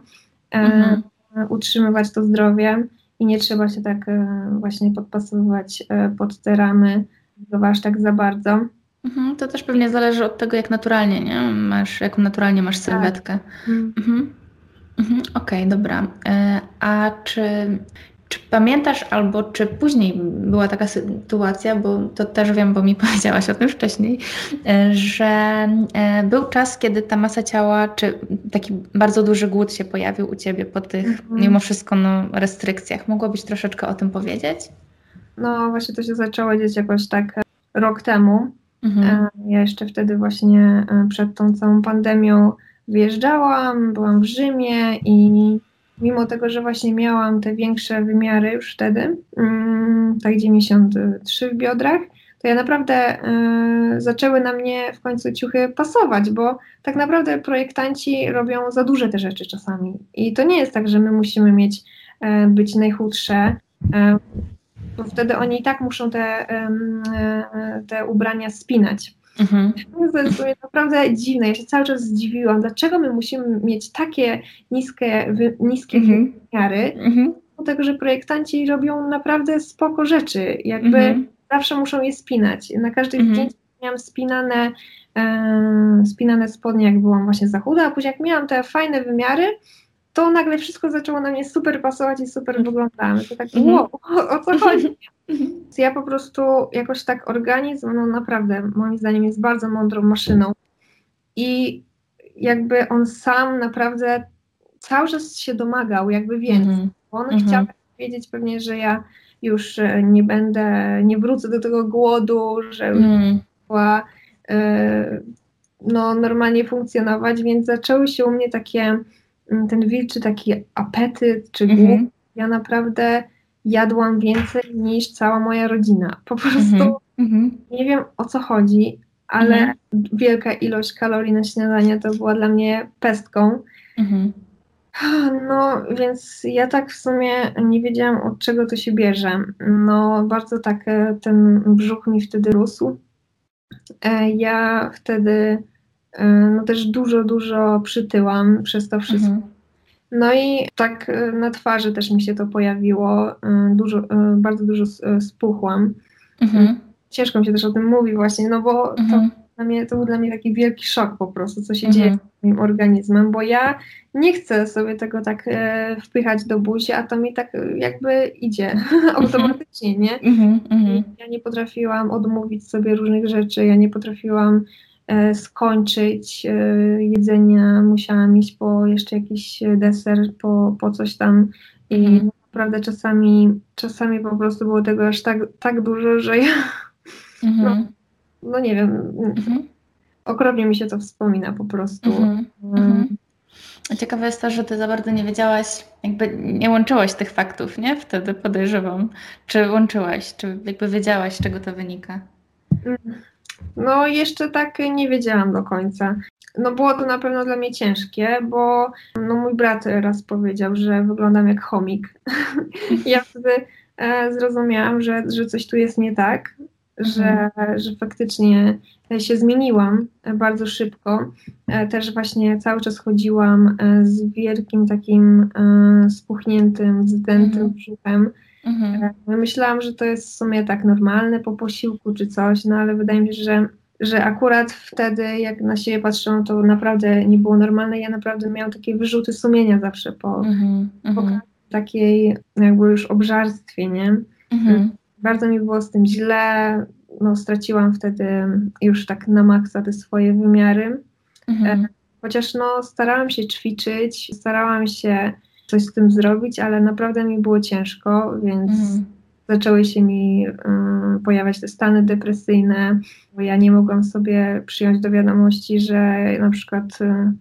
mhm. utrzymywać to zdrowie i nie trzeba się tak e, właśnie podpasowywać e, pod te ramy aż tak za bardzo. Mhm, to też pewnie zależy od tego, jak naturalnie, nie? Masz, jak naturalnie masz tak. sylwetkę. Tak. Mhm. Mhm. Okej, okay, dobra. A czy czy pamiętasz albo czy później była taka sytuacja, bo to też wiem, bo mi powiedziałaś o tym wcześniej, e, że e, był czas, kiedy ta masa ciała, czy taki bardzo duży głód się pojawił u Ciebie po tych, -hmm. mimo wszystko, no, restrykcjach. Mogłabyś troszeczkę o tym powiedzieć? No właśnie to się zaczęło dziać jakoś tak e, rok temu. Mhm. Ja jeszcze wtedy właśnie przed tą całą pandemią wyjeżdżałam, byłam w Rzymie i mimo tego, że właśnie miałam te większe wymiary już wtedy, mm, tak 93 w biodrach, to ja naprawdę y, zaczęły na mnie w końcu ciuchy pasować, bo tak naprawdę projektanci robią za duże te rzeczy czasami. I to nie jest tak, że my musimy mieć, y, być najchudsze, y, bo wtedy oni i tak muszą te, te ubrania spinać. Mhm. To jest naprawdę dziwne. Ja się cały czas zdziwiłam, dlaczego my musimy mieć takie niskie, wy, niskie mhm. wymiary, mhm. dlatego że projektanci robią naprawdę spoko rzeczy. Jakby mhm. zawsze muszą je spinać. Na każdym mhm. zdjęciu miałam spinane, e, spinane spodnie, jak byłam właśnie za chuda, a później jak miałam te fajne wymiary, to nagle wszystko zaczęło na mnie super pasować i super wyglądałem. To tak, mhm. wow, o co chodzi? Ja po prostu jakoś tak organizm, no naprawdę, moim zdaniem jest bardzo mądrą maszyną i jakby on sam naprawdę cały czas się domagał, jakby więcej. Mm. On mm -hmm. chciał wiedzieć pewnie, że ja już e, nie będę, nie wrócę do tego głodu, że mm. była y, no, normalnie funkcjonować, więc zaczęły się u mnie takie, ten wilczy taki apetyt czy głód. Mm -hmm. Ja naprawdę jadłam więcej niż cała moja rodzina. Po prostu mm -hmm. nie wiem o co chodzi, ale mm -hmm. wielka ilość kalorii na śniadanie to była dla mnie pestką. Mhm. No, więc ja tak w sumie nie wiedziałam, od czego to się bierze. No, bardzo tak e, ten brzuch mi wtedy rósł. E, ja wtedy no też dużo, dużo przytyłam przez to wszystko. Mhm. No i tak na twarzy też mi się to pojawiło. Dużo, bardzo dużo spuchłam. Mhm. Ciężko mi się też o tym mówi właśnie, no bo mhm. to dla mnie, to był dla mnie taki wielki szok po prostu, co się mhm. dzieje z moim organizmem, bo ja nie chcę sobie tego tak e, wpychać do buzi, a to mi tak e, jakby idzie mhm. automatycznie, nie? Mhm. Ja nie potrafiłam odmówić sobie różnych rzeczy, ja nie potrafiłam e, skończyć e, jedzenia, musiałam iść po jeszcze jakiś deser, po, po coś tam i mhm. naprawdę czasami, czasami po prostu było tego aż tak, tak dużo, że ja no, mhm no nie wiem, mhm. okropnie mi się to wspomina po prostu. Mhm. Mhm. Ciekawe jest to, że ty za bardzo nie wiedziałaś, jakby nie łączyłaś tych faktów, nie? Wtedy podejrzewam. Czy łączyłaś, czy jakby wiedziałaś, z czego to wynika? No, jeszcze tak nie wiedziałam do końca. No, było to na pewno dla mnie ciężkie, bo no, mój brat raz powiedział, że wyglądam jak chomik. ja wtedy e, zrozumiałam, że, że coś tu jest nie tak, że, mhm. że faktycznie się zmieniłam bardzo szybko. E, też właśnie cały czas chodziłam e, z wielkim takim e, spuchniętym, zdętym mhm. brzuchem. Mhm. Myślałam, że to jest w sumie tak normalne po posiłku czy coś, no ale wydaje mi się, że, że akurat wtedy, jak na siebie patrzą, to naprawdę nie było normalne. Ja naprawdę miałam takie wyrzuty sumienia zawsze po, mhm. po takiej jakby już obżarstwie, nie? Mhm. Bardzo mi było z tym źle, no, straciłam wtedy już tak na maksa te swoje wymiary. Mhm. E, chociaż no, starałam się ćwiczyć, starałam się coś z tym zrobić, ale naprawdę mi było ciężko, więc mhm. zaczęły się mi um, pojawiać te stany depresyjne, bo ja nie mogłam sobie przyjąć do wiadomości, że na przykład, e,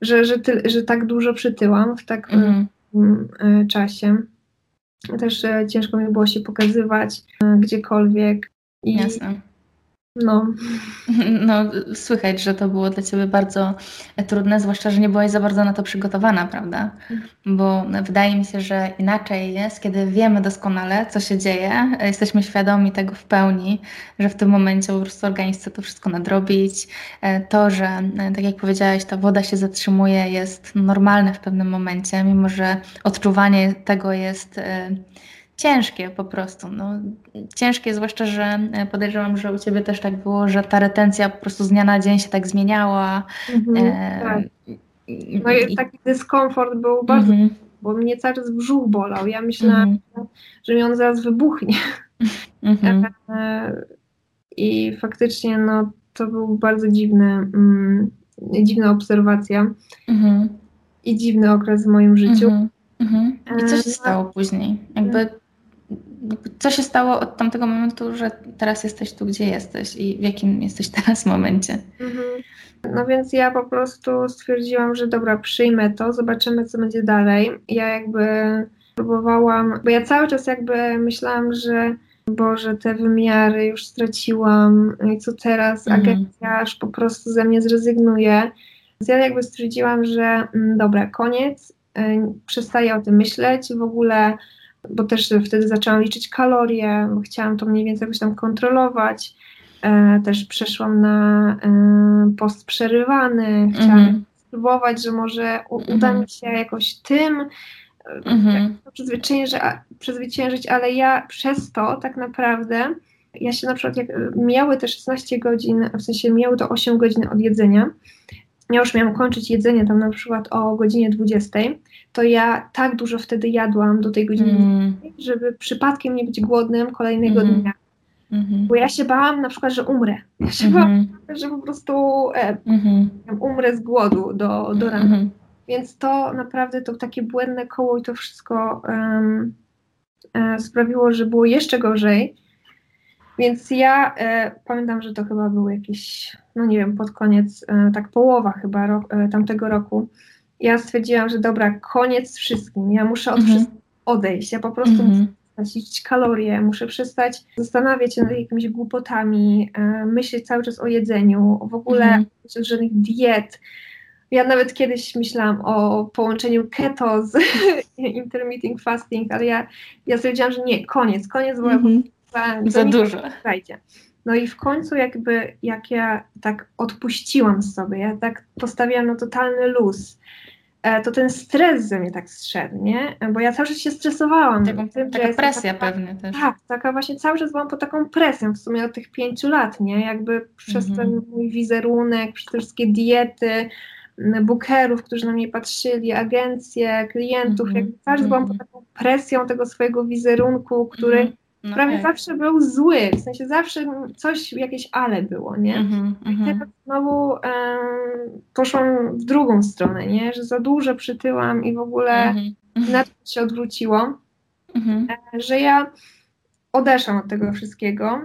że, że, ty, że tak dużo przytyłam w tak mhm. um, czasie. Też e, ciężko mi było się pokazywać e, gdziekolwiek. I, Jasne. No. no, słychać, że to było dla Ciebie bardzo trudne, zwłaszcza, że nie byłaś za bardzo na to przygotowana, prawda? Bo wydaje mi się, że inaczej jest, kiedy wiemy doskonale, co się dzieje, jesteśmy świadomi tego w pełni, że w tym momencie po prostu organizm chce to wszystko nadrobić. To, że tak jak powiedziałaś, ta woda się zatrzymuje, jest normalne w pewnym momencie, mimo że odczuwanie tego jest ciężkie po prostu. No, ciężkie, zwłaszcza, że e, podejrzewam, że u Ciebie też tak było, że ta retencja po prostu z dnia na dzień się tak zmieniała. Mhm, e, tak. No i taki dyskomfort był bardzo, mhm. bo mnie cały czas brzuch bolał. Ja myślałam, mhm. że mi on zaraz wybuchnie. Mhm. E, I faktycznie no, to był bardzo dziwny, mm, dziwna obserwacja mhm. i dziwny okres w moim życiu. Mhm. Mhm. I co się stało później? Jakby co się stało od tamtego momentu, że teraz jesteś tu, gdzie jesteś i w jakim jesteś teraz momencie? Mhm. No więc ja po prostu stwierdziłam, że dobra, przyjmę to, zobaczymy, co będzie dalej. Ja jakby próbowałam, bo ja cały czas jakby myślałam, że Boże, te wymiary już straciłam i co teraz, mhm. agencja aż po prostu ze mnie zrezygnuje. Więc ja jakby stwierdziłam, że mm, dobra, koniec, y, przestaję o tym myśleć, w ogóle bo też wtedy zaczęłam liczyć kalorie, chciałam to mniej więcej jakoś tam kontrolować. E, też przeszłam na e, post przerywany, chciałam mm spróbować, że może u, uda mi się jakoś tym mm przezwyciężyć, przezwyciężyć, ale ja przez to tak naprawdę, ja się na przykład, jak miały te 16 godzin, w sensie miały to 8 godzin od jedzenia, ja już miałam kończyć jedzenie tam na przykład o godzinie 20, to ja tak dużo wtedy jadłam do tej godziny, mm. żeby przypadkiem nie być głodnym kolejnego mm. dnia. Mm-hmm. Bo ja się bałam na przykład, że umrę. Ja się mm-hmm. bałam, że po prostu e, mm-hmm. umrę z głodu do, do rana. Mhm. Więc to naprawdę to takie błędne koło i to wszystko um, e, sprawiło, że było jeszcze gorzej. Więc ja e, pamiętam, że to chyba był jakiś, no nie wiem, pod koniec, e, tak połowa chyba ro, e, tamtego roku. Ja stwierdziłam, że dobra, koniec wszystkim. Ja muszę od mhm. wszystkiego odejść. Ja po prostu mhm. muszę przestać kalorie, muszę przestać zastanawiać się nad jakimiś głupotami, e, myśleć cały czas o jedzeniu, w ogóle mhm. żadnych diet. Ja nawet kiedyś myślałam o połączeniu keto z intermittent fasting, ale ja, ja stwierdziłam, że nie, koniec, koniec, bo mhm. Za dużo. Zajdzie. No i w końcu jakby, jak ja tak odpuściłam sobie, ja tak postawiłam na totalny luz, e, to ten stres ze mnie tak zszedł, nie? Bo ja cały czas się stresowałam. Taka, tym, taka presja taka, pewnie też. Tak, taka właśnie cały czas byłam pod taką presją w sumie od tych pięciu lat, nie? Jakby przez mhm. ten mój wizerunek, przez te wszystkie diety, bookerów, którzy na mnie patrzyli, agencje, klientów, mm -hmm. jakby cały czas byłam pod taką presją tego swojego wizerunku, który mm -hmm no prawie tak. zawsze był zły, w sensie zawsze coś, jakieś ale było, nie? Mm -hmm, I teraz znowu poszłam w drugą stronę, nie? Że za dużo przytyłam i w ogóle mm -hmm. na to się odwróciło, mm -hmm. że ja odeszłam od tego wszystkiego.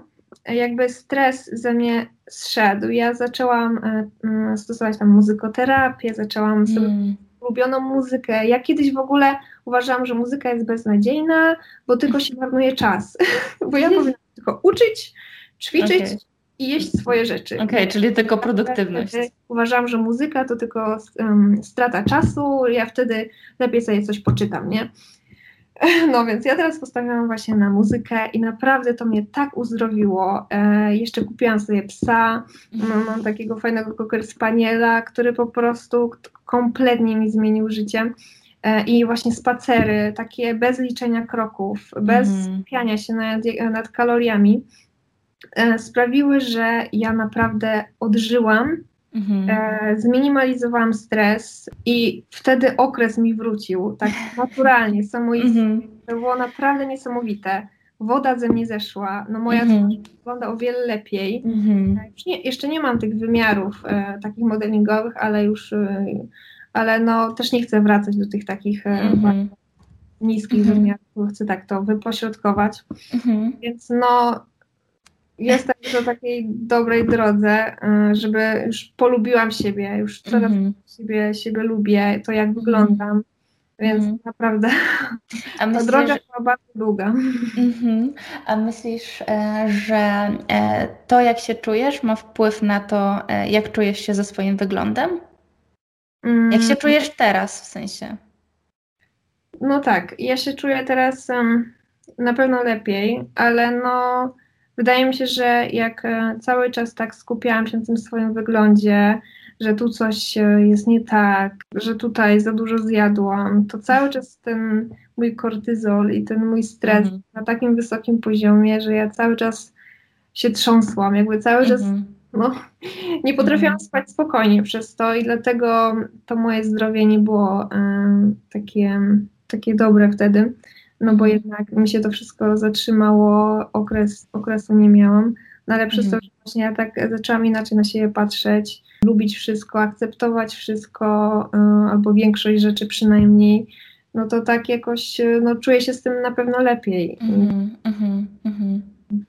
Jakby stres ze mnie zszedł. Ja zaczęłam e, stosować tam muzykoterapię, zaczęłam sobie mm ulubioną muzykę. Ja kiedyś w ogóle uważałam, że muzyka jest beznadziejna, bo tylko się marnuje czas. bo ja powinnam tylko uczyć, ćwiczyć okay. i jeść swoje rzeczy. Okej, okay, czyli tylko produktywność. Uważam, że muzyka to tylko um, strata czasu, ja wtedy lepiej sobie coś poczytam, nie? No więc ja teraz postawiłam właśnie na muzykę i naprawdę to mnie tak uzdrowiło. E, jeszcze kupiłam sobie psa, mam, mam takiego fajnego cocker spaniela, który po prostu kompletnie mi zmienił życie. E, I właśnie spacery, takie bez liczenia kroków, bez mm. piania się nad, nad kaloriami, e, sprawiły, że ja naprawdę odżyłam Mhm. E, zminimalizowałam stres i wtedy okres mi wrócił, tak naturalnie, samoistnie. Mhm. To było naprawdę niesamowite. Woda ze mnie zeszła, no moja mhm. wygląda o wiele lepiej. Mhm. E, nie, jeszcze nie mam tych wymiarów e, takich modelingowych, ale już, e, ale no też nie chcę wracać do tych takich e, mhm. niskich mhm. wymiarów, chcę tak to wypośrodkować. Mhm. Więc no jestem na takiej dobrej drodze, y, żeby już polubiłam siebie, już coraz mm -hmm. siebie, siebie lubię, to jak wyglądam. Więc mm naprawdę A myślisz, ta droga była bardzo długa. Mm -hmm. A myślisz, e, że e, to, jak się czujesz, ma wpływ na to, e, jak czujesz się ze swoim wyglądem? Jak się mm. czujesz teraz w sensie? No tak, ja się czuję teraz um, na pewno lepiej, ale no wydaje mi się, że jak e, cały czas tak skupiałam się na tym swoim wyglądzie, że tu coś e, jest nie tak, że tutaj za dużo zjadłam, to cały czas ten mój kortyzol i ten mój stres mhm. na takim wysokim poziomie, że ja cały czas się trząsłam, jakby cały czas mhm. no, nie potrafiłam mhm. spać spokojnie przez to i dlatego to moje zdrowie nie było um, takie, takie dobre wtedy no bo jednak mi się to wszystko zatrzymało, okres, okresu nie miałam, no ale przez mhm. to, że właśnie ja tak zaczęłam inaczej na siebie patrzeć, lubić wszystko, akceptować wszystko, y, albo większość rzeczy przynajmniej, no to tak jakoś, y, no czuję się z tym na pewno lepiej. Mhm, mhm, mhm.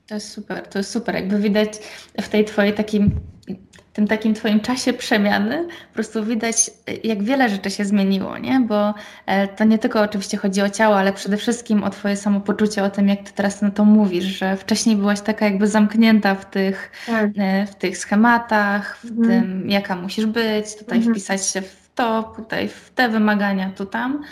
To jest super, to jest super. Jakby widać w tej twojej takim tym takim Twoim czasie przemiany po prostu widać, jak wiele rzeczy się zmieniło, nie? Bo e, to nie tylko oczywiście chodzi o ciało, ale przede wszystkim o Twoje samopoczucie, o tym, jak Ty teraz na to mówisz, że wcześniej byłaś taka jakby zamknięta w tych, tak. E, w tych schematach, w mhm. tym, jaka musisz być, tutaj mhm. wpisać się w to, tutaj w te wymagania, tu tam.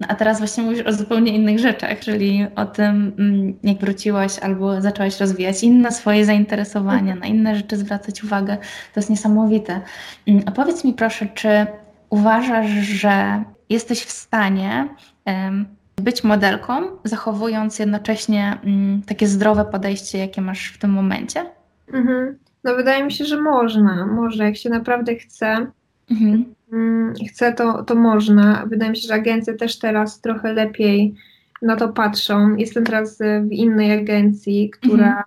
No a teraz właśnie mówisz o zupełnie innych rzeczach, czyli o tym, mm, jak wróciłaś albo zaczęłaś rozwijać inne swoje zainteresowania, na inne rzeczy zwracać uwagę. To jest niesamowite. Mm, a powiedz mi proszę, czy uważasz, że jesteś w stanie być modelką, zachowując jednocześnie um, takie zdrowe podejście, jakie masz w tym momencie? Mhm. No wydaje mi się, że można. Można, jak się naprawdę chce. Mhm. Mm, chce, to, to można. Wydaje mi się, że agencje też teraz trochę lepiej na to patrzą. Jestem teraz w innej agencji, która mhm.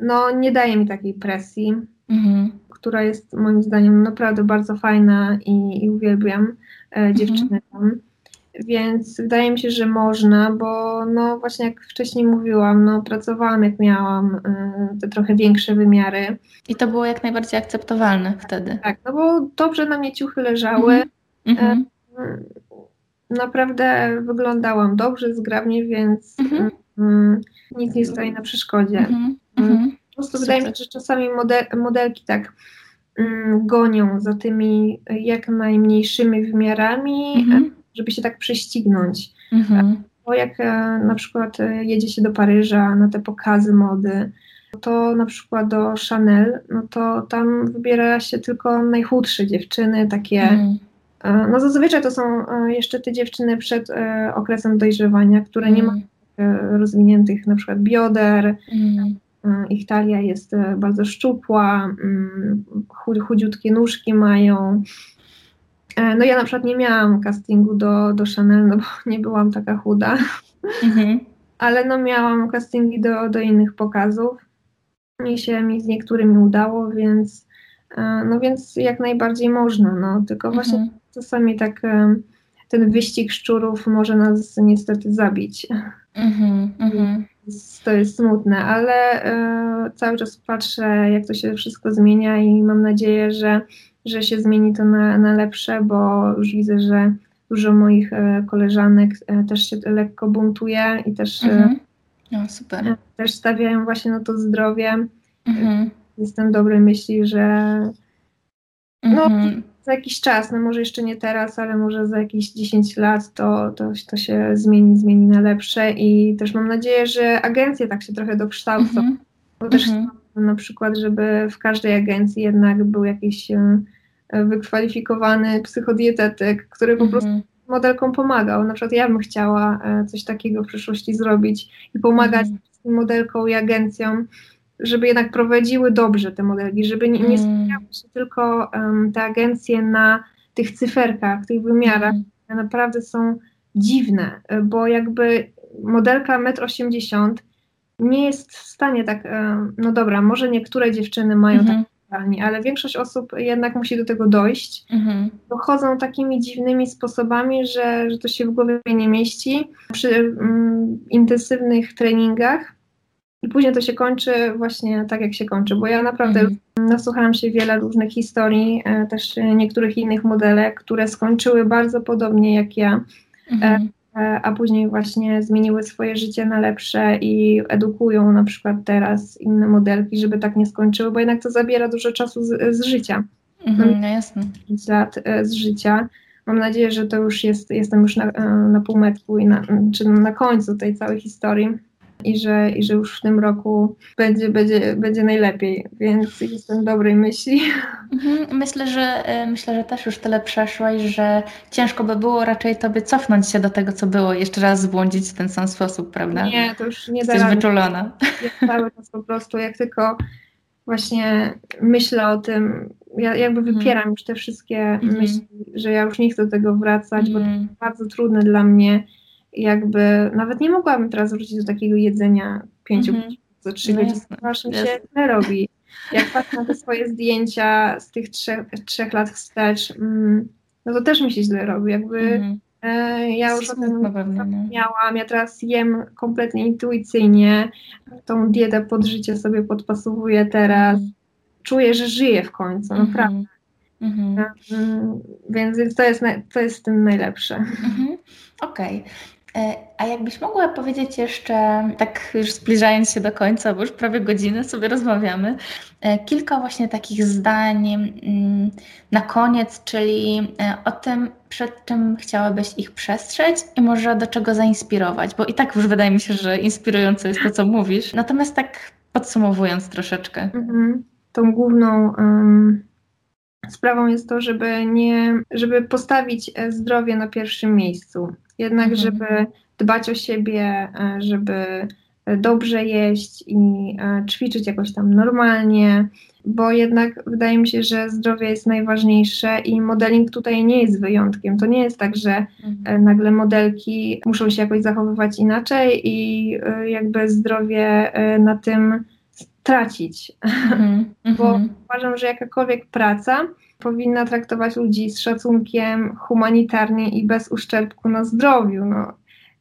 no, nie daje mi takiej presji, mhm. która jest moim zdaniem naprawdę bardzo fajna i, i uwielbiam e, mhm. dziewczyny tam. Więc wydaje mi się, że można, bo no właśnie jak wcześniej mówiłam, no pracowałam jak miałam y, te trochę większe wymiary. I to było jak najbardziej akceptowalne wtedy. Tak, no bo dobrze na mnie ciuchy leżały. Mm-hmm. naprawdę wyglądałam dobrze, zgrabnie, więc mm-hmm. nic nie stoi na przeszkodzie. Mm-hmm. Po prostu Super. wydaje mi się, że czasami model, modelki tak gonią za tymi jak najmniejszymi wymiarami mhm żeby się tak prześcignąć. Mhm. Bo jak e, na przykład e, jedzie się do Paryża na te pokazy mody, to na przykład do Chanel, no to tam wybiera się tylko najchudsze dziewczyny, takie. Mhm. E, no zazwyczaj to są jeszcze te dziewczyny przed okresem dojrzewania, które mhm. nie mają rozwiniętych na przykład bioder, mhm. ich talia jest bardzo szczupła, mm, chudziutkie nóżki mają, E, no ja na przykład nie miałam castingu do, do Chanel, no bo nie byłam taka chuda, mhm. ale no miałam castingi do, do innych pokazów. Mi się mi z niektórymi udało, więc e, no więc jak najbardziej można, no tylko mhm. właśnie czasami tak e, ten wyścig szczurów może nas niestety zabić. Mhm, mhm. To jest smutne, ale cały czas patrzę, jak to się wszystko zmienia i mam nadzieję, że że się zmieni to na, na lepsze, bo już widzę, że dużo moich e, koleżanek e, też się lekko buntuje i też, e, mhm. no, super. też stawiają właśnie na to zdrowie. Mhm. Jestem dobrej myśli, że no, mhm. za jakiś czas, no może jeszcze nie teraz, ale może za jakieś 10 lat to, to, to się zmieni, zmieni na lepsze i też mam nadzieję, że agencje tak się trochę dokształcą, mhm. bo też mhm na przykład, żeby w każdej agencji jednak był jakiś wykwalifikowany psychodietetyk, który po prostu mhm. modelkom pomagał. Na przykład ja bym chciała e, coś takiego w przyszłości zrobić i pomagać mm. modelkom i agencjom, żeby jednak prowadziły dobrze te modelki, żeby nie, nie mhm. skupiały się tylko um, te agencje na tych cyferkach, tych wymiarach, które naprawdę są dziwne, bo jakby modelka 1,80 m nie jest w stanie tak, e, no dobra, może niektóre dziewczyny mają mhm. tak ale większość osób jednak musi do tego dojść. Mhm. Dochodzą takimi dziwnymi sposobami, że, że to się w głowie nie mieści. Przy mm, intensywnych treningach i później to się kończy właśnie tak, jak się kończy, bo ja naprawdę mhm. nasłuchałam się wiele różnych historii, e, też niektórych innych modelek, które skończyły bardzo podobnie jak ja. E, mhm. E, a później właśnie zmieniły swoje życie na lepsze i edukują na przykład teraz inne modelki, żeby tak nie skończyły, bo jednak to zabiera dużo czasu z, z życia. Mhm, no jasne. lat e, z życia. Mam nadzieję, że to już jest, jestem już na, e, na półmetku i na, czy na końcu tej całej historii i że, i że już w tym roku będzie, będzie, będzie najlepiej, więc jestem dobrej myśli. Mhm, myślę, że e, myślę, że też już tyle przeszłaś, że ciężko by było raczej tobie cofnąć się do tego, co było, jeszcze raz zbłądzić w ten sam sposób, prawda? Nie, to już nie da Jesteś wyczulona. Ja cały czas po prostu, jak tylko właśnie myślę o tym, ja jakby mhm. wypieram już te wszystkie mm myśli, że ja już nie chcę do tego wracać, mm bo to jest mhm. bardzo trudne dla mnie jakby nawet nie mogłabym teraz wrócić do takiego jedzenia pięciu mm -hmm. za trzy no godziny. Właśnie się źle robi. Jak patrzę na te swoje zdjęcia z tych trzech, trzech lat wstecz, mm, no to też mi się źle robi. Jakby mm -hmm. e, ja już o tym miałam, ja teraz jem kompletnie intuicyjnie, tą dietę pod życie sobie podpasowuję teraz. -hmm. Czuję, że żyję w końcu, mhm. naprawdę. Mm -hmm. Więc to jest, to jest w tym najlepsze. -hmm. Okej. Okay. E, a jakbyś mogła powiedzieć jeszcze, tak już zbliżając się do końca, bo już prawie godzinę sobie rozmawiamy, e, kilka właśnie takich zdań mm, na koniec, czyli e, o tym, przed czym chciałabyś ich przestrzec i może do czego zainspirować, bo i tak już wydaje mi się, że inspirujące jest to, co mówisz. Natomiast tak podsumowując troszeczkę. Mhm. Tą główną um, sprawą jest to, żeby nie, żeby postawić zdrowie na pierwszym miejscu jednak, mhm. żeby dbać o siebie, e, żeby dobrze jeść i ćwiczyć jakoś tam normalnie, bo jednak wydaje mi się, że zdrowie jest najważniejsze i modeling tutaj nie jest wyjątkiem. To nie jest tak, że mhm. nagle modelki muszą się jakoś zachowywać inaczej i jakby zdrowie na tym tracić. -hmm. Bo mhm. uważam, że jakakolwiek praca powinna traktować ludzi z szacunkiem, humanitarnie i bez uszczerbku na zdrowiu. No,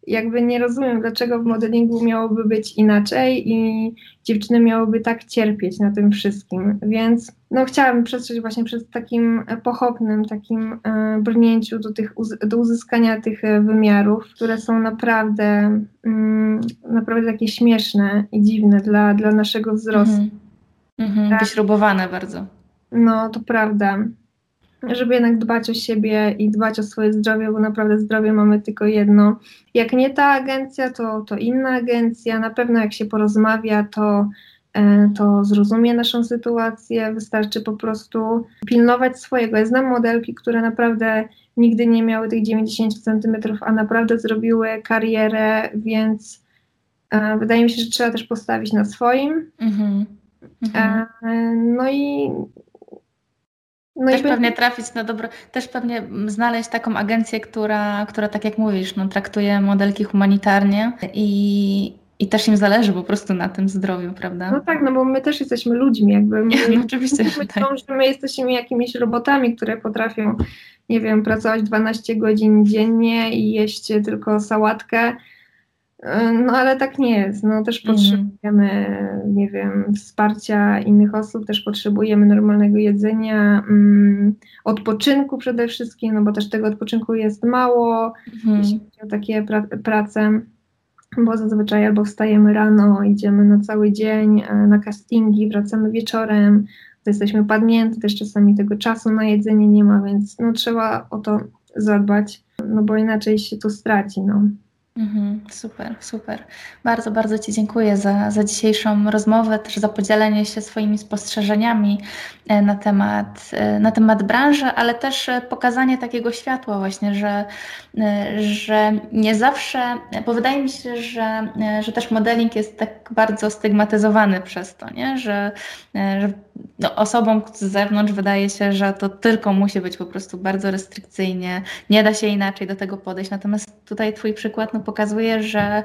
jakby nie rozumiem, dlaczego w modelingu miałoby być inaczej i dziewczyny miałyby tak cierpieć na tym wszystkim. Więc no, chciałabym przestrzec właśnie przed takim pochopnym, takim e, brnięciu do, tych, do uzyskania tych e, wymiarów, które są naprawdę, mm, naprawdę takie śmieszne i dziwne dla, dla naszego wzrostu. Mhm. Mhm, tak. Wyśrubowane bardzo. No, to prawda żeby jednak dbać o siebie i dbać o swoje zdrowie, bo naprawdę zdrowie mamy tylko jedno. Jak nie ta agencja, to, to inna agencja. Na pewno jak się porozmawia, to, e, to zrozumie naszą sytuację. Wystarczy po prostu pilnować swojego. Ja znam modelki, które naprawdę nigdy nie miały tych 90 centymetrów, a naprawdę zrobiły karierę, więc e, wydaje mi się, że trzeba też postawić na swoim. Mm-hmm. Mm-hmm. no i no też pewnie trafić na dobro, też pewnie znaleźć taką agencję, która, która tak jak mówisz, no, traktuje modelki humanitarnie i, i też im zależy po prostu na tym zdrowiu, prawda? No tak, no bo my też jesteśmy ludźmi, jakby. My, no, oczywiście. My tak. że my jesteśmy jakimiś robotami, które potrafią, nie wiem, pracować 12 godzin dziennie i jeść tylko sałatkę no ale tak nie jest. No też mhm. potrzebujemy, mm. nie wiem, wsparcia innych osób, też potrzebujemy normalnego jedzenia, mm, odpoczynku przede wszystkim, no bo też tego odpoczynku jest mało, mm. jeśli chodzi o takie pra prace, bo zazwyczaj albo wstajemy rano, idziemy na cały dzień e, na castingi, wracamy wieczorem, to jesteśmy padnięte, też czasami tego czasu na jedzenie nie ma, więc no trzeba o to zadbać, no bo inaczej się to straci, no. Mhm, super, super. Bardzo, bardzo Ci dziękuję za, za dzisiejszą rozmowę, też za podzielenie się swoimi spostrzeżeniami e, na temat, e, na temat branży, ale też e, pokazanie takiego światła właśnie, że, że nie zawsze, bo wydaje mi się, że, że też modeling jest tak bardzo stygmatyzowany przez to, nie? Że, że no, osobom z zewnątrz wydaje się, że to tylko musi być po prostu bardzo restrykcyjnie, nie da się inaczej do tego podejść. Natomiast tutaj Twój przykład no, pokazuje, że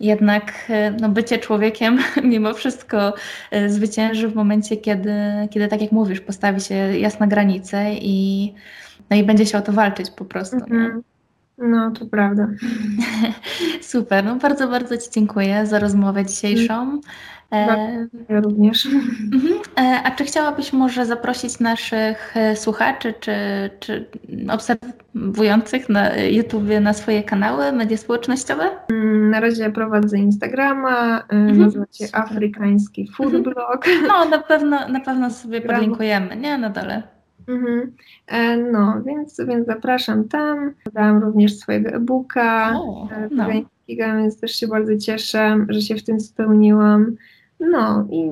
jednak no, bycie człowiekiem mimo wszystko e, zwycięży w momencie, kiedy, kiedy tak jak mówisz, postawi się jasna granicę i, no, i będzie się o to walczyć po prostu. Mhm. No, to prawda. Super, no bardzo, bardzo Ci dziękuję za rozmowę dzisiejszą. E, ja również. Mhm. E, a czy chciałabyś może zaprosić naszych e, słuchaczy czy, czy obserwujących na YouTube na swoje kanały, media społecznościowe? Mm, na razie prowadzę Instagrama, mhm. nazywa się Afrykański mhm. Blog. No, na pewno, na pewno sobie podlinkujemy, nie? Na dole. Mhm. No, więc, więc zapraszam tam. Dałam również swojego e-booka. no. Więc też się bardzo cieszę, że się w tym spełniłam. No i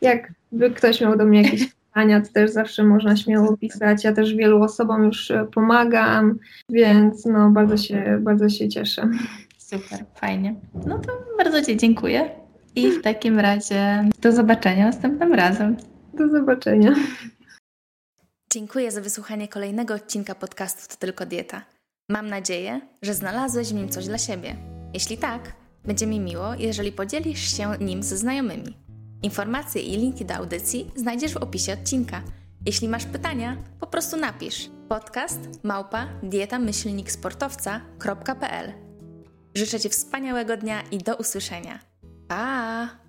jakby ktoś miał do mnie jakieś pytania, to też zawsze można śmiało pisać. Ja też wielu osobom już e, pomagam, więc no bardzo się, bardzo się cieszę. Super, fajnie. No to bardzo Ci dziękuję i w takim razie do zobaczenia następnym razem. Do zobaczenia. Dziękuję za wysłuchanie kolejnego odcinka podcastu To Tylko Dieta. Mam nadzieję, że znalazłeś w nim coś dla siebie. Jeśli tak, będzie mi miło, jeżeli podzielisz się nim ze znajomymi. Informacje i linki do audycji znajdziesz w opisie odcinka. Jeśli masz pytania, po prostu napisz podcast małpa dietamyślniksportowca.pl Życzę Ci wspaniałego dnia i do usłyszenia. Pa!